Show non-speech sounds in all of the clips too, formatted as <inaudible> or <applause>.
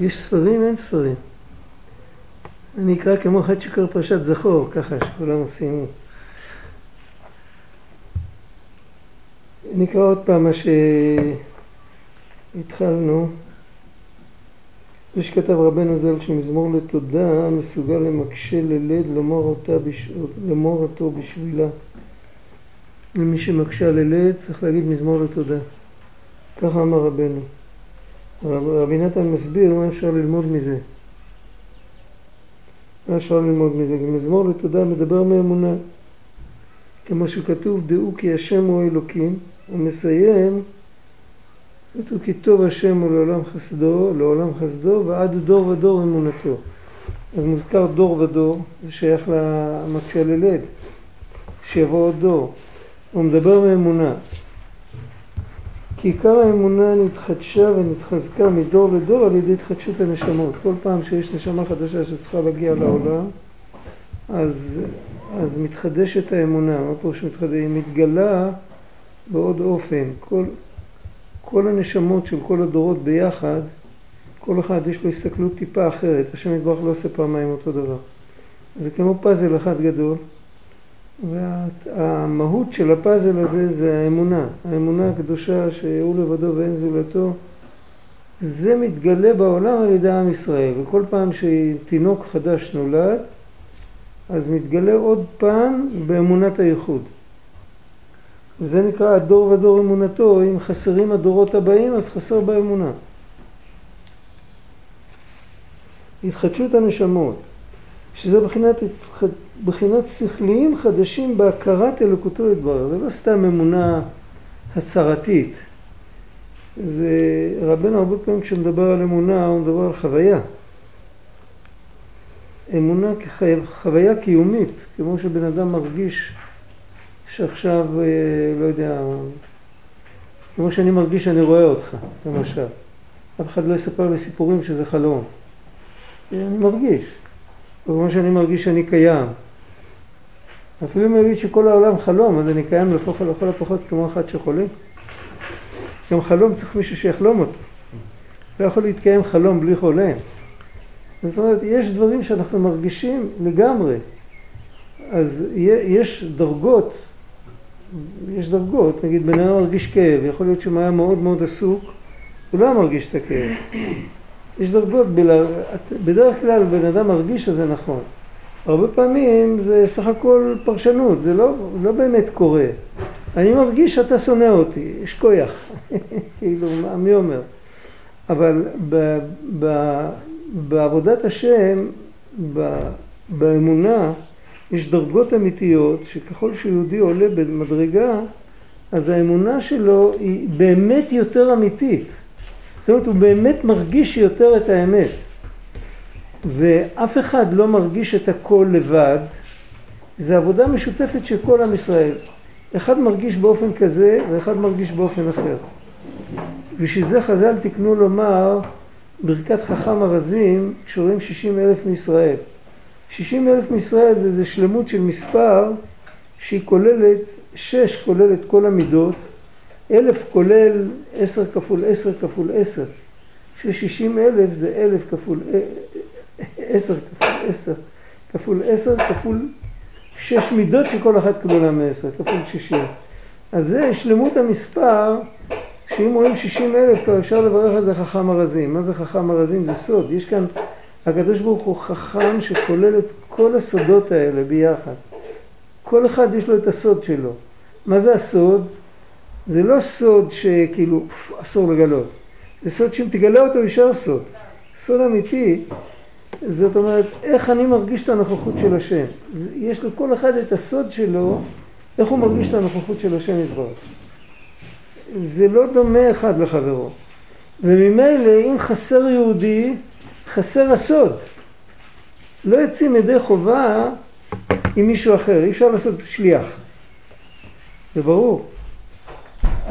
יש ספרים, אין ספרים. אני אקרא כמו אחד שקורא פרשת זכור, ככה שכולם עושים. נקרא עוד פעם מה שהתחלנו. זה שכתב רבנו ז"ל שמזמור לתודה מסוגל למקשה ללד לומר, אותה בש... לומר אותו בשבילה. למי שמקשה ללד צריך להגיד מזמור לתודה. ככה אמר רבנו. רבי נתן מסביר מה אפשר ללמוד מזה. מה אפשר ללמוד מזה? מזמור לתודה מדבר מאמונה. כמו שכתוב, דעו כי השם הוא אלוקים, הוא מסיים, כתוב כי טוב השם הוא לעולם חסדו, לעולם חסדו, ועד דור ודור אמונתו. אז מוזכר דור ודור, זה שייך למקשה ללד, שיבוא עוד דור. הוא מדבר מאמונה. כי עיקר האמונה נתחדשה ונתחזקה מדור לדור על ידי התחדשות הנשמות. כל פעם שיש נשמה חדשה שצריכה להגיע לעולם, אז, אז מתחדשת האמונה. מה פירוש מתחדשת? היא מתגלה בעוד אופן. כל, כל הנשמות של כל הדורות ביחד, כל אחד יש לו הסתכלות טיפה אחרת. השם יתברך לא עושה פעמיים אותו דבר. זה כמו פאזל אחד גדול. והמהות של הפאזל הזה זה האמונה, האמונה הקדושה שהוא לבדו ואין זולתו. זה מתגלה בעולם על ידי עם ישראל, וכל פעם שתינוק חדש נולד, אז מתגלה עוד פעם באמונת הייחוד. וזה נקרא הדור ודור אמונתו, אם חסרים הדורות הבאים אז חסר באמונה. התחדשות הנשמות. שזה בחינת, בחינת שכליים חדשים בהכרת אלוקותו יתברר. זה לא סתם אמונה הצהרתית. ורבנו הרבה פעמים כשמדבר על אמונה הוא מדבר על חוויה. אמונה כחוויה קיומית, כמו שבן אדם מרגיש שעכשיו, אה, לא יודע, כמו שאני מרגיש שאני רואה אותך, למשל. אף אחד לא יספר לי סיפורים שזה חלום. אני מרגיש. כמו שאני מרגיש שאני קיים. אפילו אם יגיד שכל העולם חלום, אז אני קיים לכל, לכל הפחות כמו אחד שחולה. גם חלום צריך מישהו שיחלום אותו. לא יכול להתקיים חלום בלי חולם. זאת אומרת, יש דברים שאנחנו מרגישים לגמרי. אז יש דרגות, יש דרגות, נגיד בן אדם מרגיש כאב, יכול להיות שהוא היה מאוד מאוד עסוק, הוא לא מרגיש את הכאב. יש דרגות, בדרך כלל בן אדם מרגיש שזה נכון. הרבה פעמים זה סך הכל פרשנות, זה לא, לא באמת קורה. אני מרגיש שאתה שונא אותי, יש כויח, <laughs> כאילו, מי אומר? אבל ב, ב, בעבודת השם, ב, באמונה, יש דרגות אמיתיות שככל שיהודי עולה במדרגה, אז האמונה שלו היא באמת יותר אמיתית. זאת אומרת, הוא באמת מרגיש יותר את האמת. ואף אחד לא מרגיש את הכל לבד, זו עבודה משותפת של כל עם ישראל. אחד מרגיש באופן כזה ואחד מרגיש באופן אחר. בשביל זה חז"ל תקנו לומר ברכת חכם ארזים כשרואים 60 אלף מישראל. 60 אלף מישראל זה, זה שלמות של מספר שהיא כוללת, שש כוללת כל המידות, אלף כולל עשר כפול עשר כפול עשר, ששישים אלף זה אלף כפול עשר כפול עשר כפול עשר כפול שש מידות שכל אחת כלולה מעשר, כפול שישים. אז זה שלמות המספר, שאם רואים שישים אלף כבר אפשר לברך על זה חכם ארזים. מה זה חכם ארזים? זה סוד. יש כאן, הקדוש ברוך הוא חכם שכולל את כל הסודות האלה ביחד. כל אחד יש לו את הסוד שלו. מה זה הסוד? זה לא סוד שכאילו אסור לגלות, זה סוד שאם תגלה אותו יישאר סוד. סוד אמיתי, זאת אומרת, איך אני מרגיש את הנוכחות של השם. יש לכל אחד את הסוד שלו, איך הוא מרגיש את הנוכחות של השם יתברך. זה לא דומה אחד לחברו. וממילא אם חסר יהודי, חסר הסוד. לא יוצאים ידי חובה עם מישהו אחר, אי אפשר לעשות שליח. זה ברור.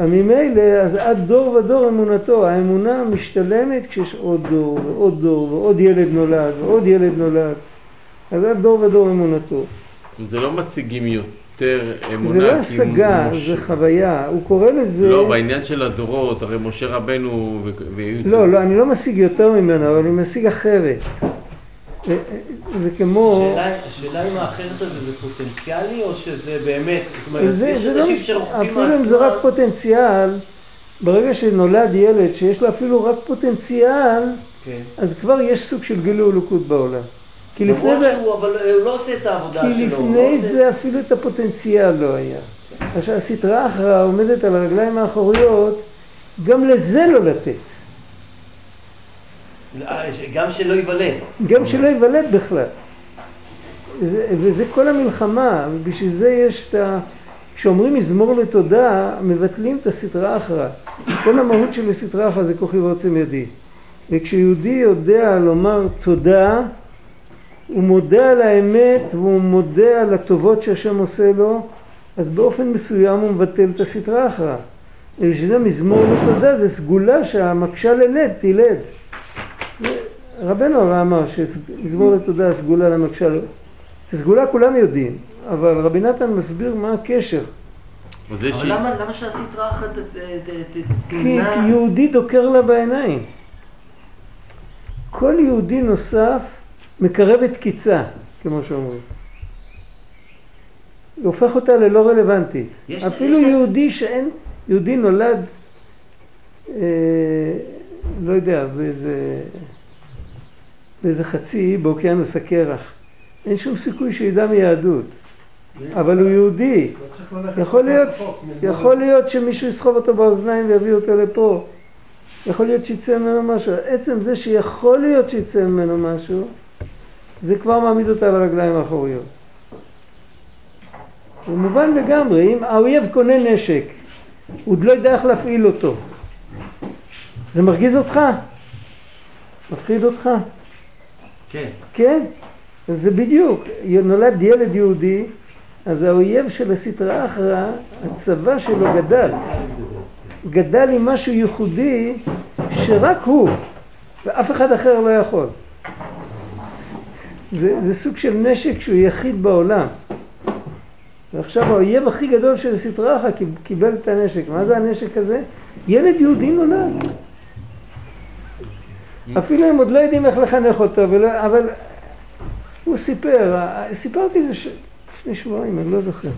ממילא, אז עד דור ודור אמונתו, האמונה משתלמת כשיש עוד דור ועוד דור ועוד ילד נולד ועוד ילד נולד, אז עד דור ודור אמונתו. זה לא משיגים יותר אמונה. זה לא השגה, זה חוויה. הוא קורא לזה... לא, בעניין של הדורות, הרי משה רבנו והיו... לא, לא, אני לא משיג יותר ממנו, אבל אני משיג אחרת. זה כמו... השאלה אם האחרת הזה זה פוטנציאלי או שזה באמת, זאת אומרת, זה, יש לא אנשים אפילו אם זה רק פוטנציאל, ברגע שנולד ילד שיש לו אפילו רק פוטנציאל, כן. אז כבר יש סוג של גילוי אלוקות בעולם. כי לפני זה... שהוא, אבל הוא לא עושה את העבודה שלו. כי לפני לא זה אפילו את הפוטנציאל לא היה. עכשיו הסטרה אחרא עומדת על הרגליים האחוריות, גם לזה לא לתת. גם שלא ייוולד. גם שלא ייוולד בכלל. וזה כל המלחמה, ובשביל זה יש את ה... כשאומרים מזמור לתודה, מבטלים את הסטרה אחרא. כל המהות של הסטרה אחרא זה כוחי ועוצם ידי. וכשיהודי יודע לומר תודה, הוא מודה על האמת והוא מודה על הטובות שהשם עושה לו, אז באופן מסוים הוא מבטל את הסטרה אחרא. ובשביל זה מזמור לתודה זה סגולה שהמקשה ללד תלד. רבנו הרי אמר שמזמור לתודה סגולה למקשה ללד. סגולה כולם יודעים, אבל רבי נתן מסביר מה הקשר. אבל למה שהסטרה אחת תמנע... כי יהודי דוקר לה בעיניים. כל יהודי נוסף מקרב את קיצה, כמו שאומרים. הופך אותה ללא רלוונטית. יש, אפילו יש יהודי שאין, יהודי נולד, אה, לא יודע, באיזה, באיזה חצי באוקיינוס הקרח. אין שום סיכוי שידע מיהדות. אבל הוא יהודי. יכול להיות, יכול להיות שמישהו יסחוב אותו באוזניים ויביא אותו לפה. יכול להיות שיצא ממנו משהו. עצם זה שיכול להיות שיצא ממנו משהו, זה כבר מעמיד אותה על הרגליים האחוריות. זה מובן לגמרי, אם האויב קונה נשק, הוא עוד לא יודע איך להפעיל אותו. זה מרגיז אותך? מפחיד אותך? כן. כן? זה בדיוק. נולד ילד יהודי, אז האויב של הסטרא אחרא, הצבא שלו גדל. גדל עם משהו ייחודי שרק הוא ואף אחד אחר לא יכול. זה, זה סוג של נשק שהוא יחיד בעולם. ועכשיו האויב הכי גדול של סטרא אחרא קיבל את הנשק. מה זה הנשק הזה? ילד יהודי נולד. אפילו הם עוד לא יודעים איך לחנך אותו, ולא, אבל הוא סיפר, סיפרתי את זה ש... לפני שבועיים, אני לא זוכר.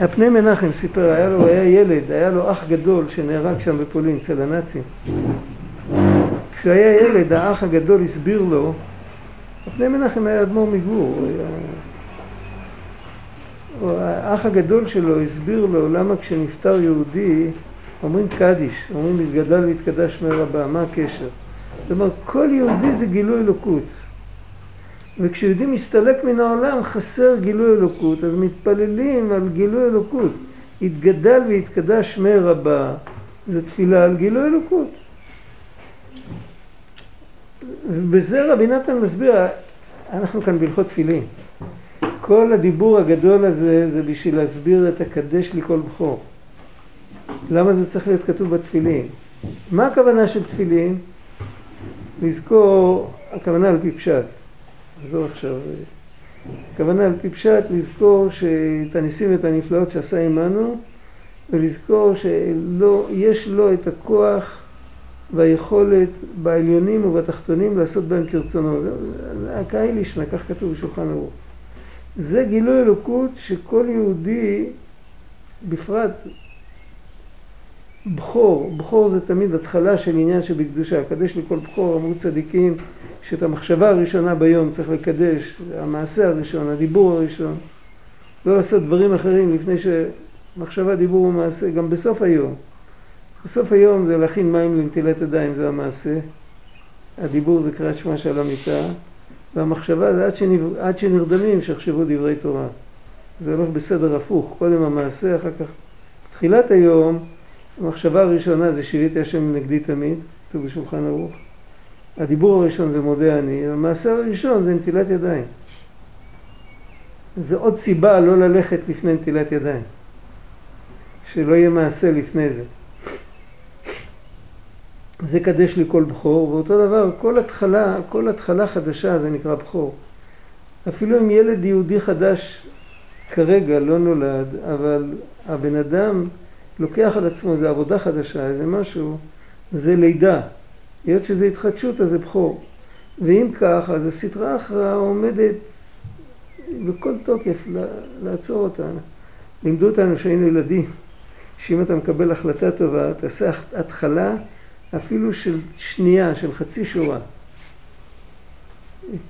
הפני מנחם סיפר, היה לו, היה ילד, היה לו אח גדול שנהרג שם בפולין, אצל הנאצים. כשהוא היה ילד, האח הגדול הסביר לו, הפני מנחם היה אדמו"ר מגור, האח הגדול שלו הסביר לו למה כשנפטר יהודי אומרים קדיש, אומרים יתגדל ויתקדש מרבה, מה הקשר? אומרת, כל יהודי זה גילוי אלוקות. וכשיהודי מסתלק מן העולם חסר גילוי אלוקות, אז מתפללים על גילוי אלוקות. יתגדל ויתקדש שמי רבה, זה תפילה על גילוי אלוקות. ובזה רבי נתן מסביר, אנחנו כאן בהלכות תפילין. כל הדיבור הגדול הזה זה בשביל להסביר את הקדש לי כל בכור. למה זה צריך להיות כתוב בתפילין? מה הכוונה של תפילין? לזכור, הכוונה על פי פשט. נחזור עכשיו. הכוונה על פי פשט לזכור שאת הניסים ואת הנפלאות שעשה עמנו ולזכור שיש לו את הכוח והיכולת בעליונים ובתחתונים לעשות בהם כרצונו. הקהיל ישנה, כך כתוב בשולחן ערוך. זה גילוי אלוקות שכל יהודי, בפרט בכור, בכור זה תמיד התחלה של עניין שבקדושה, קדש לכל בכור, אמרו צדיקים, שאת המחשבה הראשונה ביום צריך לקדש, המעשה הראשון, הדיבור הראשון, לא לעשות דברים אחרים לפני שמחשבה, דיבור ומעשה, גם בסוף היום. בסוף היום זה להכין מים לנטילת ידיים, זה המעשה, הדיבור זה קריאת שמע של המיטה, והמחשבה זה עד, שנב... עד שנרדמים שיחשבו דברי תורה. זה הולך בסדר הפוך, קודם המעשה, אחר כך תחילת היום המחשבה הראשונה זה שיריתי השם נגדי תמיד, כתוב בשולחן ערוך. הדיבור הראשון זה מודה אני, המעשה הראשון זה נטילת ידיים. זה עוד סיבה לא ללכת לפני נטילת ידיים. שלא יהיה מעשה לפני זה. זה קדש לי כל בכור, ואותו דבר, כל התחלה, כל התחלה חדשה זה נקרא בכור. אפילו אם ילד יהודי חדש כרגע לא נולד, אבל הבן אדם לוקח על עצמו, איזו עבודה חדשה, איזה משהו, זה לידה. היות שזה התחדשות, אז זה בכור. ואם כך, אז הסטרה אחרא עומדת בכל תוקף לעצור אותנו. לימדו אותנו שהיינו ילדים, שאם אתה מקבל החלטה טובה, תעשה התחלה אפילו של שנייה, של חצי שורה.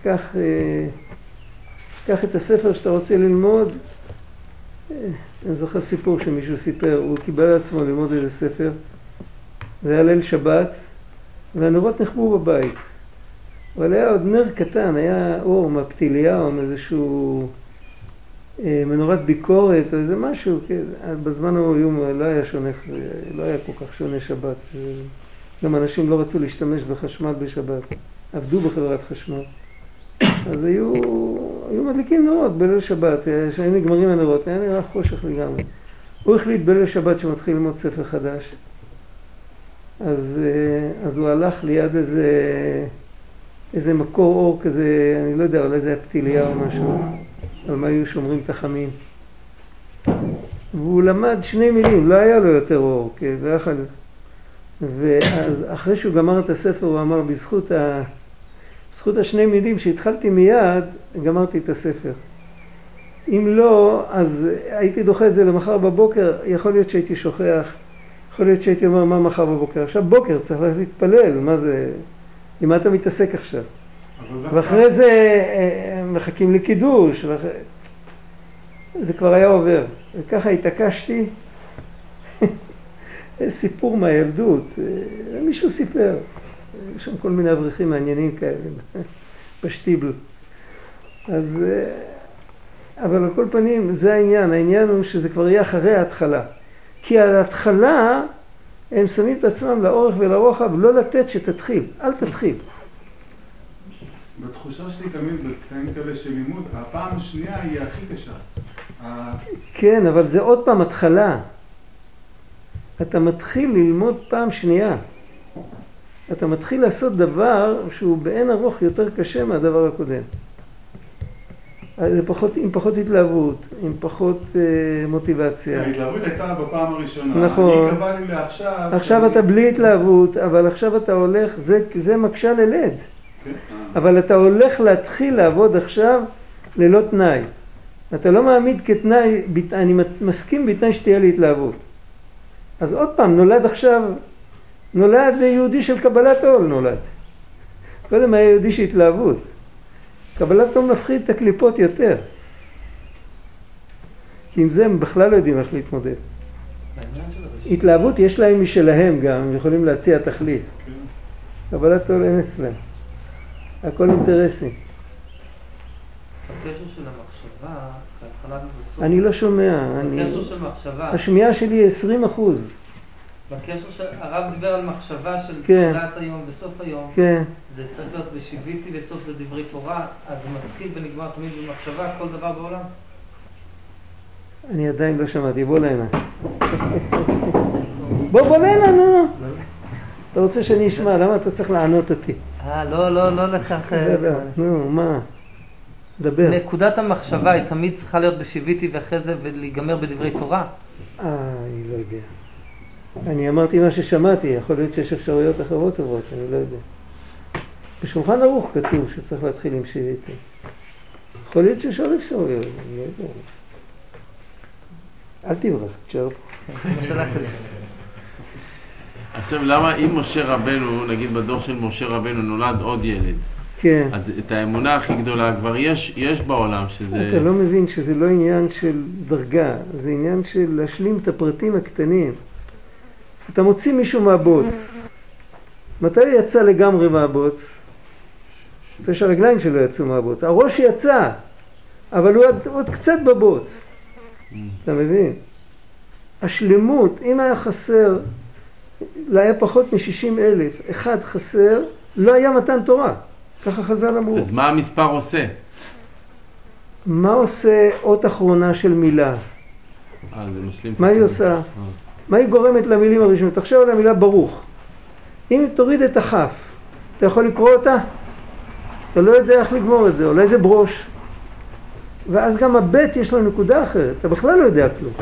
קח, אה, את הספר שאתה רוצה ללמוד. אה, אני זוכר סיפור שמישהו סיפר, הוא קיבל על עצמו ללמוד איזה ספר, זה היה ליל שבת, והנרות נחבו בבית. אבל היה עוד נר קטן, היה אור מהפתיליה או מאיזשהו אה, מנורת ביקורת או איזה משהו, כן, בזמן ההוא לא היה שונה, לא היה כל כך שונה שבת. גם אנשים לא רצו להשתמש בחשמל בשבת, עבדו בחברת חשמל. אז היו, היו מדליקים נרות בליל שבת, כשהיו נגמרים הנרות, היה נראה חושך לגמרי. הוא החליט בליל שבת שמתחיל ללמוד ספר חדש. אז, אה, אז הוא הלך ליד איזה, איזה מקור אור כזה, אני לא יודע, אולי זה היה פתיליה או משהו, על מה היו שומרים את החמים. והוא למד שני מילים, לא היה לו יותר אור, כן, זה היה חלק. ואז אחרי שהוא גמר את הספר הוא אמר בזכות, ה... בזכות השני מילים שהתחלתי מיד, גמרתי את הספר. אם לא, אז הייתי דוחה את זה למחר בבוקר, יכול להיות שהייתי שוכח, יכול להיות שהייתי אומר מה מחר בבוקר. עכשיו בוקר, צריך להתפלל, מה זה, עם מה אתה מתעסק עכשיו? ואחרי זה אה, מחכים לקידוש, ואחרי... זה כבר היה עובר. וככה התעקשתי. <laughs> סיפור מהילדות, אה, מישהו סיפר, יש שם כל מיני אברכים מעניינים כאלה בשטיבל. אז, אה, אבל על כל פנים, זה העניין, העניין הוא שזה כבר יהיה אחרי ההתחלה. כי על ההתחלה הם שמים את עצמם לאורך ולרוחב, לא לתת שתתחיל, אל תתחיל. בתחושה שלי תמיד בקטעים כאלה של לימוד, הפעם השנייה היא הכי קשה. כן, אבל זה עוד פעם התחלה. אתה מתחיל ללמוד פעם שנייה. אתה מתחיל לעשות דבר שהוא באין ארוך יותר קשה מהדבר הקודם. זה פחות, עם פחות התלהבות, עם פחות אה, מוטיבציה. ההתלהבות הייתה בפעם הראשונה. נכון. היא קבעה לי לעכשיו. עכשיו שאני... אתה בלי התלהבות, אבל עכשיו אתה הולך, זה, זה מקשה ללד. כן. אבל אתה הולך להתחיל לעבוד עכשיו ללא תנאי. אתה לא מעמיד כתנאי, אני מסכים בתנאי שתהיה לי התלהבות. אז עוד פעם, נולד עכשיו, נולד יהודי של קבלת עול נולד. קודם היה יהודי של התלהבות. קבלת עול מפחיד את הקליפות יותר. כי עם זה הם בכלל לא יודעים איך להתמודד. התלהבות יש להם משלהם גם, הם יכולים להציע תחליף. קבלת עול אין אצלם. הכל אינטרסים. הקשר של המחשבה אני לא שומע. בקשר של מחשבה. השמיעה שלי היא 20 אחוז. בקשר של... הרב דיבר על מחשבה של כן. תחילת היום וסוף היום. כן. זה צריך להיות בשיביתי וסוף לדברי תורה, אז זה מתחיל ונגמר תמיד במחשבה, כל דבר בעולם. אני עדיין לא שמעתי, בוא להנה. <laughs> בוא, בוא להנה, נו. אתה רוצה שאני אשמע, למה אתה צריך לענות אותי? אה, לא, לא, לא לכך... נו, מה? דבר. נקודת המחשבה היא תמיד צריכה להיות בשיביתי ואחרי זה ולהיגמר בדברי תורה? אה, אני לא יודע. אני אמרתי מה ששמעתי, יכול להיות שיש אפשרויות אחרות טובות, אני לא יודע. בשולחן ערוך כתוב שצריך להתחיל עם שיביתי. יכול להיות שיש עוד אפשרויות, אני לא יודע. אל תברח, תשאר פה. עכשיו למה אם משה רבנו, נגיד בדור של משה רבנו נולד עוד ילד, כן. אז את האמונה הכי גדולה כבר יש, יש בעולם שזה... אתה לא מבין שזה לא עניין של דרגה, זה עניין של להשלים את הפרטים הקטנים. אתה מוציא מישהו מהבוץ. מתי הוא יצא לגמרי מהבוץ? מתי שהרגליים שלו יצאו מהבוץ. הראש יצא, אבל הוא עוד, עוד קצת בבוץ. אתה מבין? השלמות, אם היה חסר, לא היה פחות מ-60 אלף, אחד חסר, לא היה מתן תורה. ככה חז"ל אמרו. אז מה המספר עושה? מה עושה אות אחרונה של מילה? אה, זה מה היא עושה? מה היא גורמת למילים הראשונות? תחשוב על המילה ברוך. אם תוריד את הכף, אתה יכול לקרוא אותה? אתה לא יודע איך לגמור את זה, אולי זה ברוש. ואז גם הבית יש לו נקודה אחרת, אתה בכלל לא יודע כלום.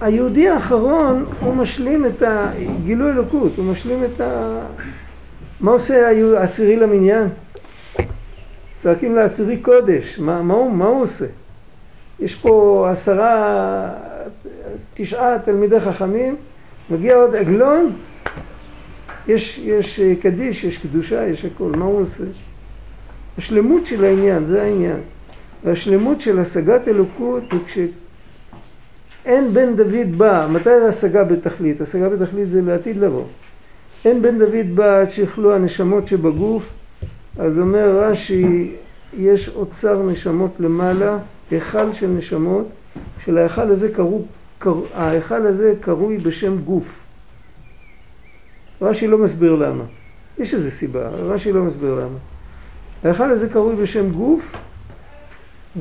היהודי האחרון, הוא משלים את הגילוי אלוקות, הוא משלים את ה... מה עושה העשירי למניין? צועקים לעשירי קודש, מה, מה, הוא, מה הוא עושה? יש פה עשרה, תשעה תלמידי חכמים, מגיע עוד עגלון, יש, יש קדיש, יש קדושה, יש הכל, מה הוא עושה? השלמות של העניין, זה העניין. והשלמות של השגת אלוקות היא כשאין בן דוד בא, מתי זה השגה בתכלית? השגה בתכלית זה לעתיד לבוא. אין בן דוד בא עד שיכלו הנשמות שבגוף, אז אומר רש"י, יש אוצר נשמות למעלה, היכל של נשמות, שלהיכל הזה קראו, קר... ההיכל הזה קרוי בשם גוף. רש"י לא מסביר למה. יש איזו סיבה, רש"י לא מסביר למה. ההיכל הזה קרוי בשם גוף,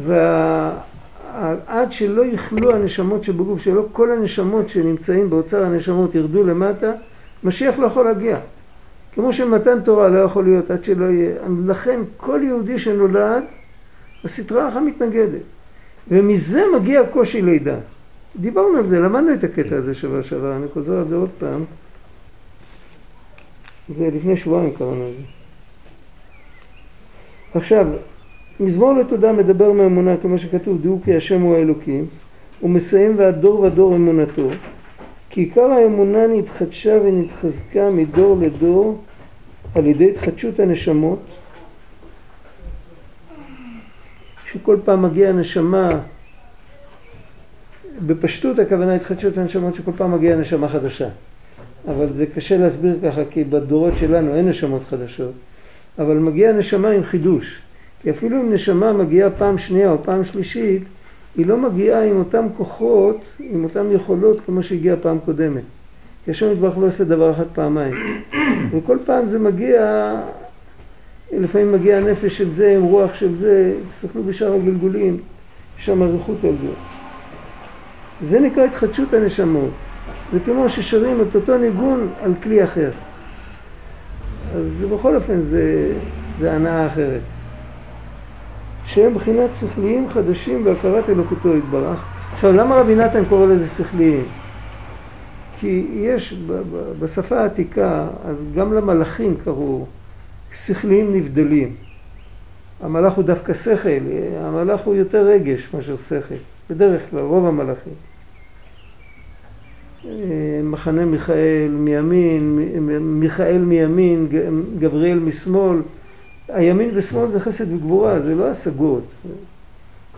ועד שלא יכלו הנשמות שבגוף, שלא כל הנשמות שנמצאים באוצר הנשמות ירדו למטה, משיח לא יכול להגיע. כמו שמתן תורה לא יכול להיות עד שלא יהיה. לכן כל יהודי שנולד, הסטרה אחת מתנגדת. ומזה מגיע קושי לידה. דיברנו על זה, למדנו את הקטע הזה שבוע שעבר, אני חוזר על זה עוד פעם. זה לפני שבועיים קראנו את זה. עכשיו, מזמור לתודה מדבר מאמונה, כמו שכתוב, דעו כי השם הוא האלוקים, ומסיים ועד דור ודור אמונתו. כי עיקר האמונה נתחדשה ונתחזקה מדור לדור על ידי התחדשות הנשמות, שכל פעם מגיעה נשמה, בפשטות הכוונה התחדשות הנשמות שכל פעם מגיעה נשמה חדשה. אבל זה קשה להסביר ככה כי בדורות שלנו אין נשמות חדשות, אבל מגיעה נשמה עם חידוש. כי אפילו אם נשמה מגיעה פעם שנייה או פעם שלישית, היא לא מגיעה עם אותם כוחות, עם אותן יכולות כמו שהגיעה פעם קודמת. כי השם יתברך לא עושה דבר אחד פעמיים. <coughs> וכל פעם זה מגיע, לפעמים מגיע הנפש של זה עם רוח של זה, תסתכלו בשאר הגלגולים, שם אריכות על זה. זה נקרא התחדשות הנשמות. זה כמו ששרים את אותו ניגון על כלי אחר. אז בכל אופן זה, זה הנאה אחרת. שהם בחינת שכליים חדשים בהכרת אלוקותו יתברך. עכשיו, למה רבי נתן קורא לזה שכליים? כי יש בשפה העתיקה, אז גם למלאכים קראו שכליים נבדלים. המלאך הוא דווקא שכל, המלאך הוא יותר רגש מאשר שכל, בדרך כלל, רוב המלאכים. מחנה מיכאל מימין, מיכאל מימין, גבריאל משמאל, הימין ושמאל זה חסד וגבורה, זה לא השגות.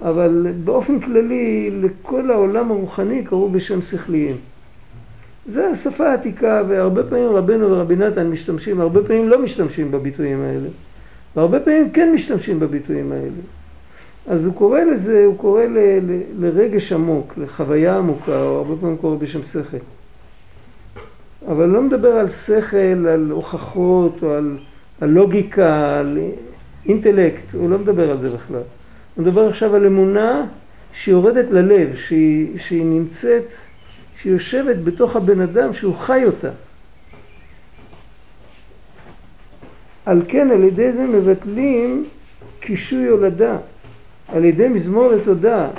אבל באופן כללי, לכל העולם הרוחני קראו בשם שכליים. זה השפה העתיקה, והרבה פעמים רבנו ורבי נתן משתמשים, הרבה פעמים לא משתמשים בביטויים האלה, והרבה פעמים כן משתמשים בביטויים האלה. אז הוא קורא לזה, הוא קורא ל, ל, לרגש עמוק, לחוויה עמוקה, או הרבה פעמים קורא בשם שכל. אבל לא מדבר על שכל, על הוכחות, או על... על לוגיקה, על אינטלקט, הוא לא מדבר על זה בכלל. הוא מדבר עכשיו על אמונה שיורדת ללב, שהיא, שהיא נמצאת, שהיא יושבת בתוך הבן אדם, שהוא חי אותה. על כן, על ידי זה מבטלים קישוי הולדה, על ידי מזמור לתודה.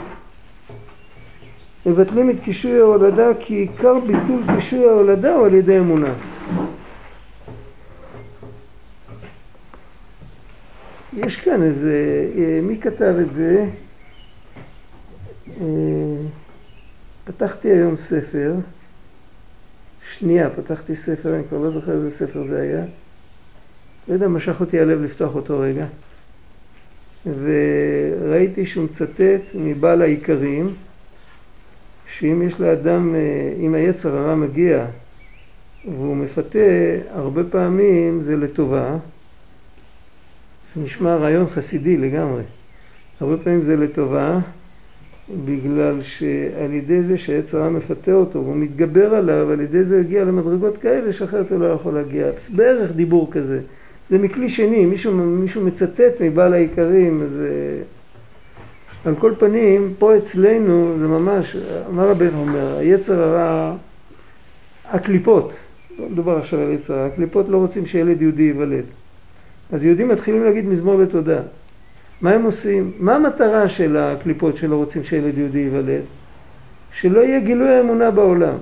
מבטלים את קישוי ההולדה כי עיקר ביטול קישוי ההולדה הוא על ידי אמונה. יש כאן איזה, אה, מי כתב את זה? אה, פתחתי היום ספר, שנייה, פתחתי ספר, אני כבר לא זוכר איזה ספר זה היה. לא יודע, משך אותי הלב לפתוח אותו רגע. וראיתי שהוא מצטט מבעל העיקרים, שאם יש לאדם, אה, אם היצר הרע מגיע והוא מפתה, הרבה פעמים זה לטובה. זה נשמע רעיון חסידי לגמרי. הרבה פעמים זה לטובה, בגלל שעל ידי זה שהעץ הרע מפתה אותו והוא מתגבר עליו, על ידי זה הגיע למדרגות כאלה שאחרת הוא לא יכול להגיע. בערך דיבור כזה. זה מכלי שני, מישהו, מישהו מצטט מבעל העיקרים, אז על כל פנים, פה אצלנו זה ממש, מה רבנו אומר, היצר הרע, הקליפות, לא מדובר עכשיו על יצר הרע, הקליפות לא רוצים שילד יהודי ייוולד. אז יהודים מתחילים להגיד מזמור לתודה. מה הם עושים? מה המטרה של הקליפות שלא רוצים שילד יהודי ייוולד? שלא יהיה גילוי האמונה בעולם.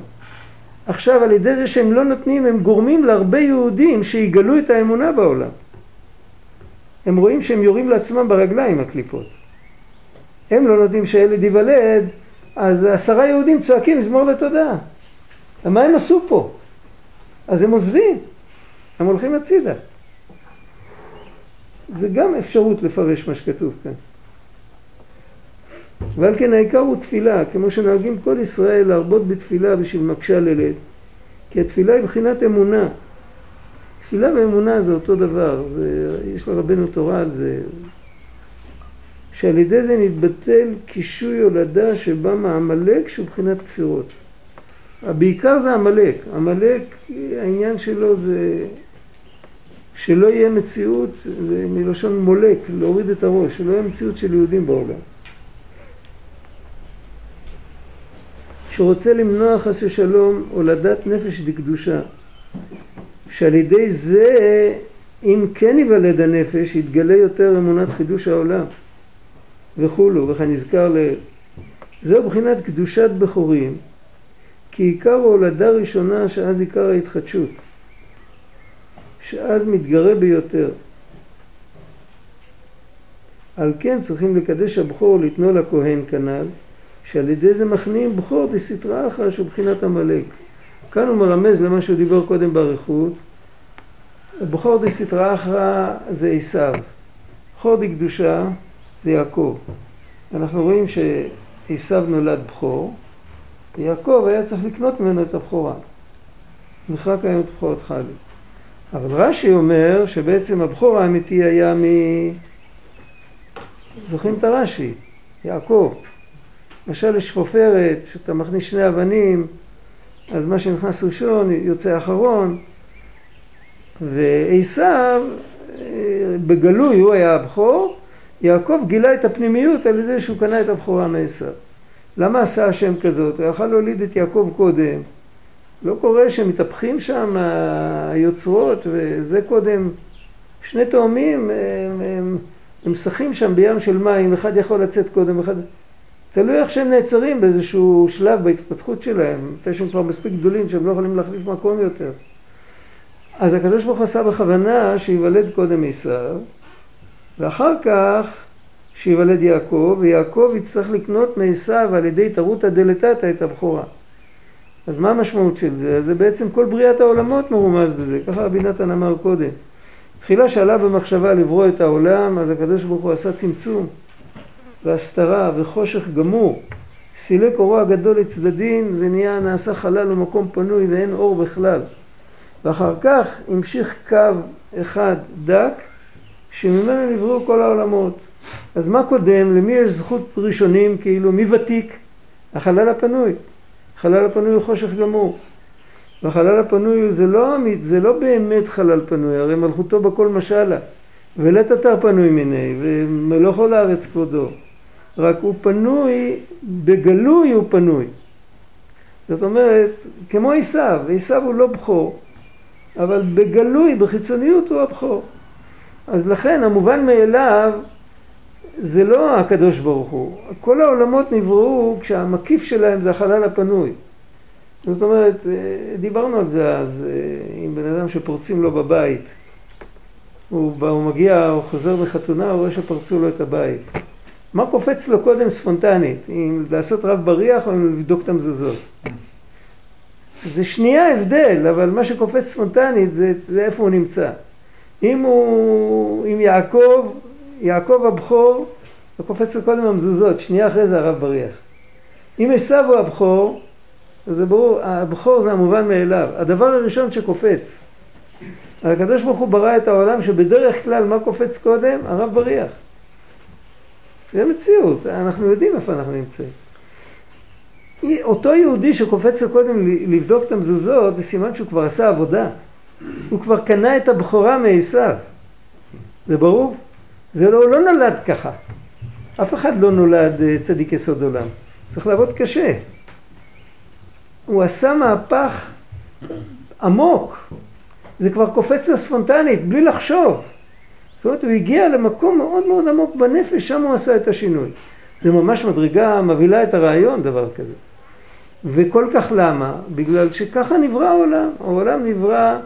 עכשיו, על ידי זה שהם לא נותנים, הם גורמים להרבה יהודים שיגלו את האמונה בעולם. הם רואים שהם יורים לעצמם ברגליים, הקליפות. הם לא נותנים שהילד ייוולד, אז עשרה יהודים צועקים מזמור לתודה. מה הם עשו פה? אז הם עוזבים, הם הולכים הצידה. זה גם אפשרות לפרש מה שכתוב כאן. ועל כן העיקר הוא תפילה, כמו שנוהגים כל ישראל להרבות בתפילה בשביל מקשה ללד, כי התפילה היא מבחינת אמונה. תפילה ואמונה זה אותו דבר, יש לרבנו תורה על זה, שעל ידי זה נתבטל קישוי הולדה שבא מעמלק שהוא מבחינת כפירות. בעיקר זה עמלק, עמלק העניין שלו זה שלא יהיה מציאות, זה מלשון מולק, להוריד את הראש, שלא יהיה מציאות של יהודים בעולם. שרוצה למנוע חס ושלום הולדת נפש דקדושה, שעל ידי זה אם כן ייוולד הנפש יתגלה יותר אמונת חידוש העולם וכולו, וכן נזכר ל... זהו בחינת קדושת בכורים כי עיקר ההולדה הראשונה שאז עיקר ההתחדשות שאז מתגרה ביותר. על כן צריכים לקדש הבכור לתנו לכהן כנ"ל שעל ידי זה מכניעים בכור דסתרא אחרא שהוא בחינת עמלק. כאן הוא מרמז למה שהוא דיבר קודם באריכות. בכור דסתרא אחרא זה עשיו, בכור דקדושה זה יעקב. אנחנו רואים שעשיו נולד בכור, ויעקב היה צריך לקנות ממנו את הבכורה. היום את בכורת חלי. אבל רש"י אומר שבעצם הבכור האמיתי היה מ... זוכרים את הרש"י? יעקב. למשל יש חופרת, שאתה מכניס שני אבנים, אז מה שנכנס ראשון יוצא אחרון, ועשיו, בגלוי הוא היה הבכור, יעקב גילה את הפנימיות על ידי שהוא קנה את הבכורה מעשיו. למה עשה השם כזאת? הוא יכל להוליד את יעקב קודם. לא קורה שמתהפכים שם היוצרות, וזה קודם, שני תאומים, הם, משחקים שם בים של מים, אחד יכול לצאת קודם, אחד... תלוי איך שהם נעצרים באיזשהו שלב בהתפתחות שלהם, מתי שהם כבר מספיק גדולים שהם לא יכולים להחליף מקום יותר. אז הקדוש ברוך הוא עשה בכוונה שייוולד קודם עשיו, ואחר כך שייוולד יעקב, ויעקב יצטרך לקנות מעשיו על ידי תרותא דלתתא את הבכורה. אז מה המשמעות של זה? זה בעצם כל בריאת העולמות מרומז בזה, ככה רבי נתן אמר קודם. תחילה שעלה במחשבה לברוא את העולם, אז הקדוש ברוך הוא עשה צמצום. והסתרה וחושך גמור. סילק אורו הגדול לצדדים ונהיה נעשה חלל ומקום פנוי ואין אור בכלל. ואחר כך המשיך קו אחד דק שממנו נבראו כל העולמות. אז מה קודם? למי יש זכות ראשונים כאילו? מי ותיק? החלל הפנוי. החלל הפנוי הוא חושך גמור. והחלל הפנוי זה לא, זה לא באמת חלל פנוי, הרי מלכותו בכל משלה. אתר פנוי מיני, ומלוך כל הארץ כבודו. רק הוא פנוי, בגלוי הוא פנוי. זאת אומרת, כמו עשיו, עשיו הוא לא בכור, אבל בגלוי, בחיצוניות הוא הבכור. אז לכן המובן מאליו זה לא הקדוש ברוך הוא. כל העולמות נבראו כשהמקיף שלהם זה החלל הפנוי. זאת אומרת, דיברנו על זה אז, עם בן אדם שפורצים לו בבית. הוא, הוא מגיע, הוא חוזר מחתונה, הוא רואה שפרצו לו את הבית. מה קופץ לו קודם ספונטנית, אם לעשות רב בריח או אם לבדוק את המזוזות. זה שנייה הבדל, אבל מה שקופץ ספונטנית זה, זה איפה הוא נמצא. אם הוא, אם יעקב, יעקב הבכור, הוא קופץ לו קודם המזוזות, שנייה אחרי זה הרב בריח. אם עשיו הוא הבכור, אז זה ברור, הבכור זה המובן מאליו. הדבר הראשון שקופץ. הקדוש ברוך הוא ברא את העולם שבדרך כלל מה קופץ קודם? הרב בריח. זה מציאות, אנחנו יודעים איפה אנחנו נמצאים. אותו יהודי שקופץ קודם לבדוק את המזוזות, זה סימן שהוא כבר עשה עבודה. הוא כבר קנה את הבכורה מעשיו. זה ברור? זה לא, לא נולד ככה. אף אחד לא נולד אה, צדיק יסוד עולם. צריך לעבוד קשה. הוא עשה מהפך עמוק. זה כבר קופץ לו ספונטנית, בלי לחשוב. זאת אומרת, הוא הגיע למקום מאוד מאוד עמוק בנפש, שם הוא עשה את השינוי. זה ממש מדרגה מבהילה את הרעיון, דבר כזה. וכל כך למה? בגלל שככה נברא העולם. העולם נברא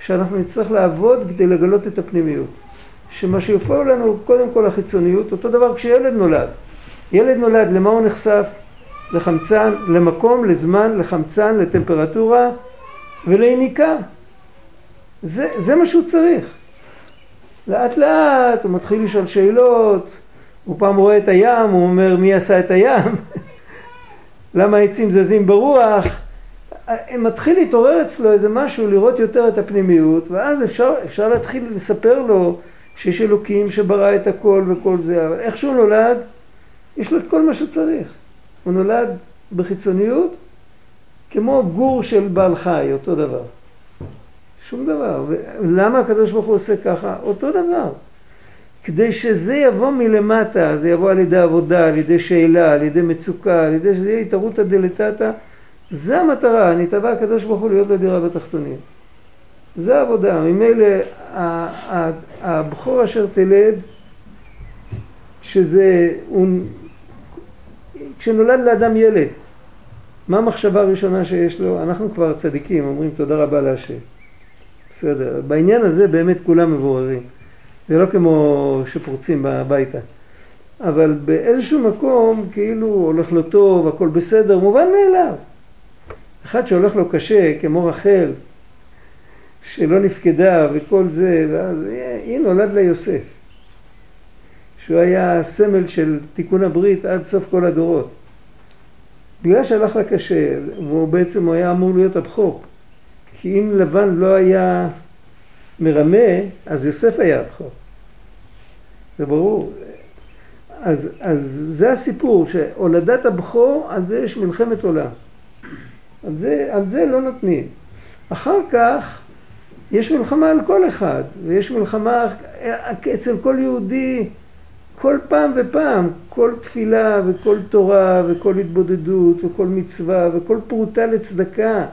שאנחנו נצטרך לעבוד כדי לגלות את הפנימיות. שמה שיופיע לנו קודם כל החיצוניות, אותו דבר כשילד נולד. ילד נולד, למה הוא נחשף? לחמצן, למקום, לזמן, לחמצן, לטמפרטורה וליניקה. זה, זה מה שהוא צריך. לאט לאט הוא מתחיל לשאול שאלות, הוא פעם רואה את הים, הוא אומר מי עשה את הים, <laughs> למה העצים זזים ברוח, מתחיל להתעורר אצלו איזה משהו, לראות יותר את הפנימיות, ואז אפשר, אפשר להתחיל לספר לו שיש אלוקים שברא את הכל וכל זה, אבל איך שהוא נולד, יש לו את כל מה שצריך. הוא נולד בחיצוניות כמו גור של בעל חי, אותו דבר. שום דבר. למה הקדוש ברוך הוא עושה ככה? אותו דבר. כדי שזה יבוא מלמטה, זה יבוא על ידי עבודה, על ידי שאלה, על ידי מצוקה, על ידי שזה יהיה התערותא דלתתא, זה המטרה, נתבע הקדוש ברוך הוא להיות בדירה בתחתונים. זה העבודה. ממילא הבכור אשר תלד, שזה, הוא, כשנולד לאדם ילד, מה המחשבה הראשונה שיש לו? אנחנו כבר צדיקים, אומרים תודה רבה להשם. בסדר. בעניין הזה באמת כולם מבוררים. זה לא כמו שפורצים הביתה. אבל באיזשהו מקום כאילו הולך לו טוב, הכל בסדר, מובן מאליו. אחד שהולך לו קשה, כמו רחל, שלא נפקדה וכל זה, ואז היא נולד לה יוסף, שהוא היה סמל של תיקון הברית עד סוף כל הדורות. בגלל שהלך לה קשה, והוא בעצם היה אמור להיות הבכור. כי אם לבן לא היה מרמה, אז יוסף היה הבכור. זה ברור. אז, אז זה הסיפור, שהולדת הבכור, על זה יש מלחמת עולם. על זה, על זה לא נותנים. אחר כך יש מלחמה על כל אחד, ויש מלחמה אצל כל יהודי כל פעם ופעם, כל תפילה וכל תורה וכל התבודדות וכל מצווה וכל פרוטה לצדקה.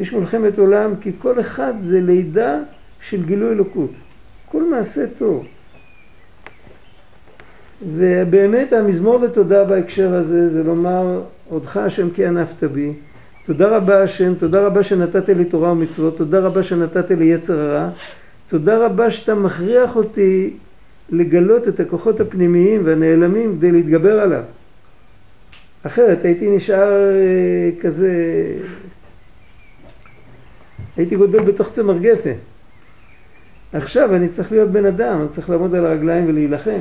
יש מלחמת עולם כי כל אחד זה לידה של גילוי אלוקות. כל מעשה טוב. ובאמת המזמור לתודה בהקשר הזה זה לומר עודך השם כי ענפת בי תודה רבה השם, תודה רבה שנתת לי תורה ומצוות, תודה רבה שנתת לי יצר הרע, תודה רבה שאתה מכריח אותי לגלות את הכוחות הפנימיים והנעלמים כדי להתגבר עליו. אחרת הייתי נשאר אה, כזה, הייתי גודל בתוך צמר גפן. עכשיו אני צריך להיות בן אדם, אני צריך לעמוד על הרגליים ולהילחם.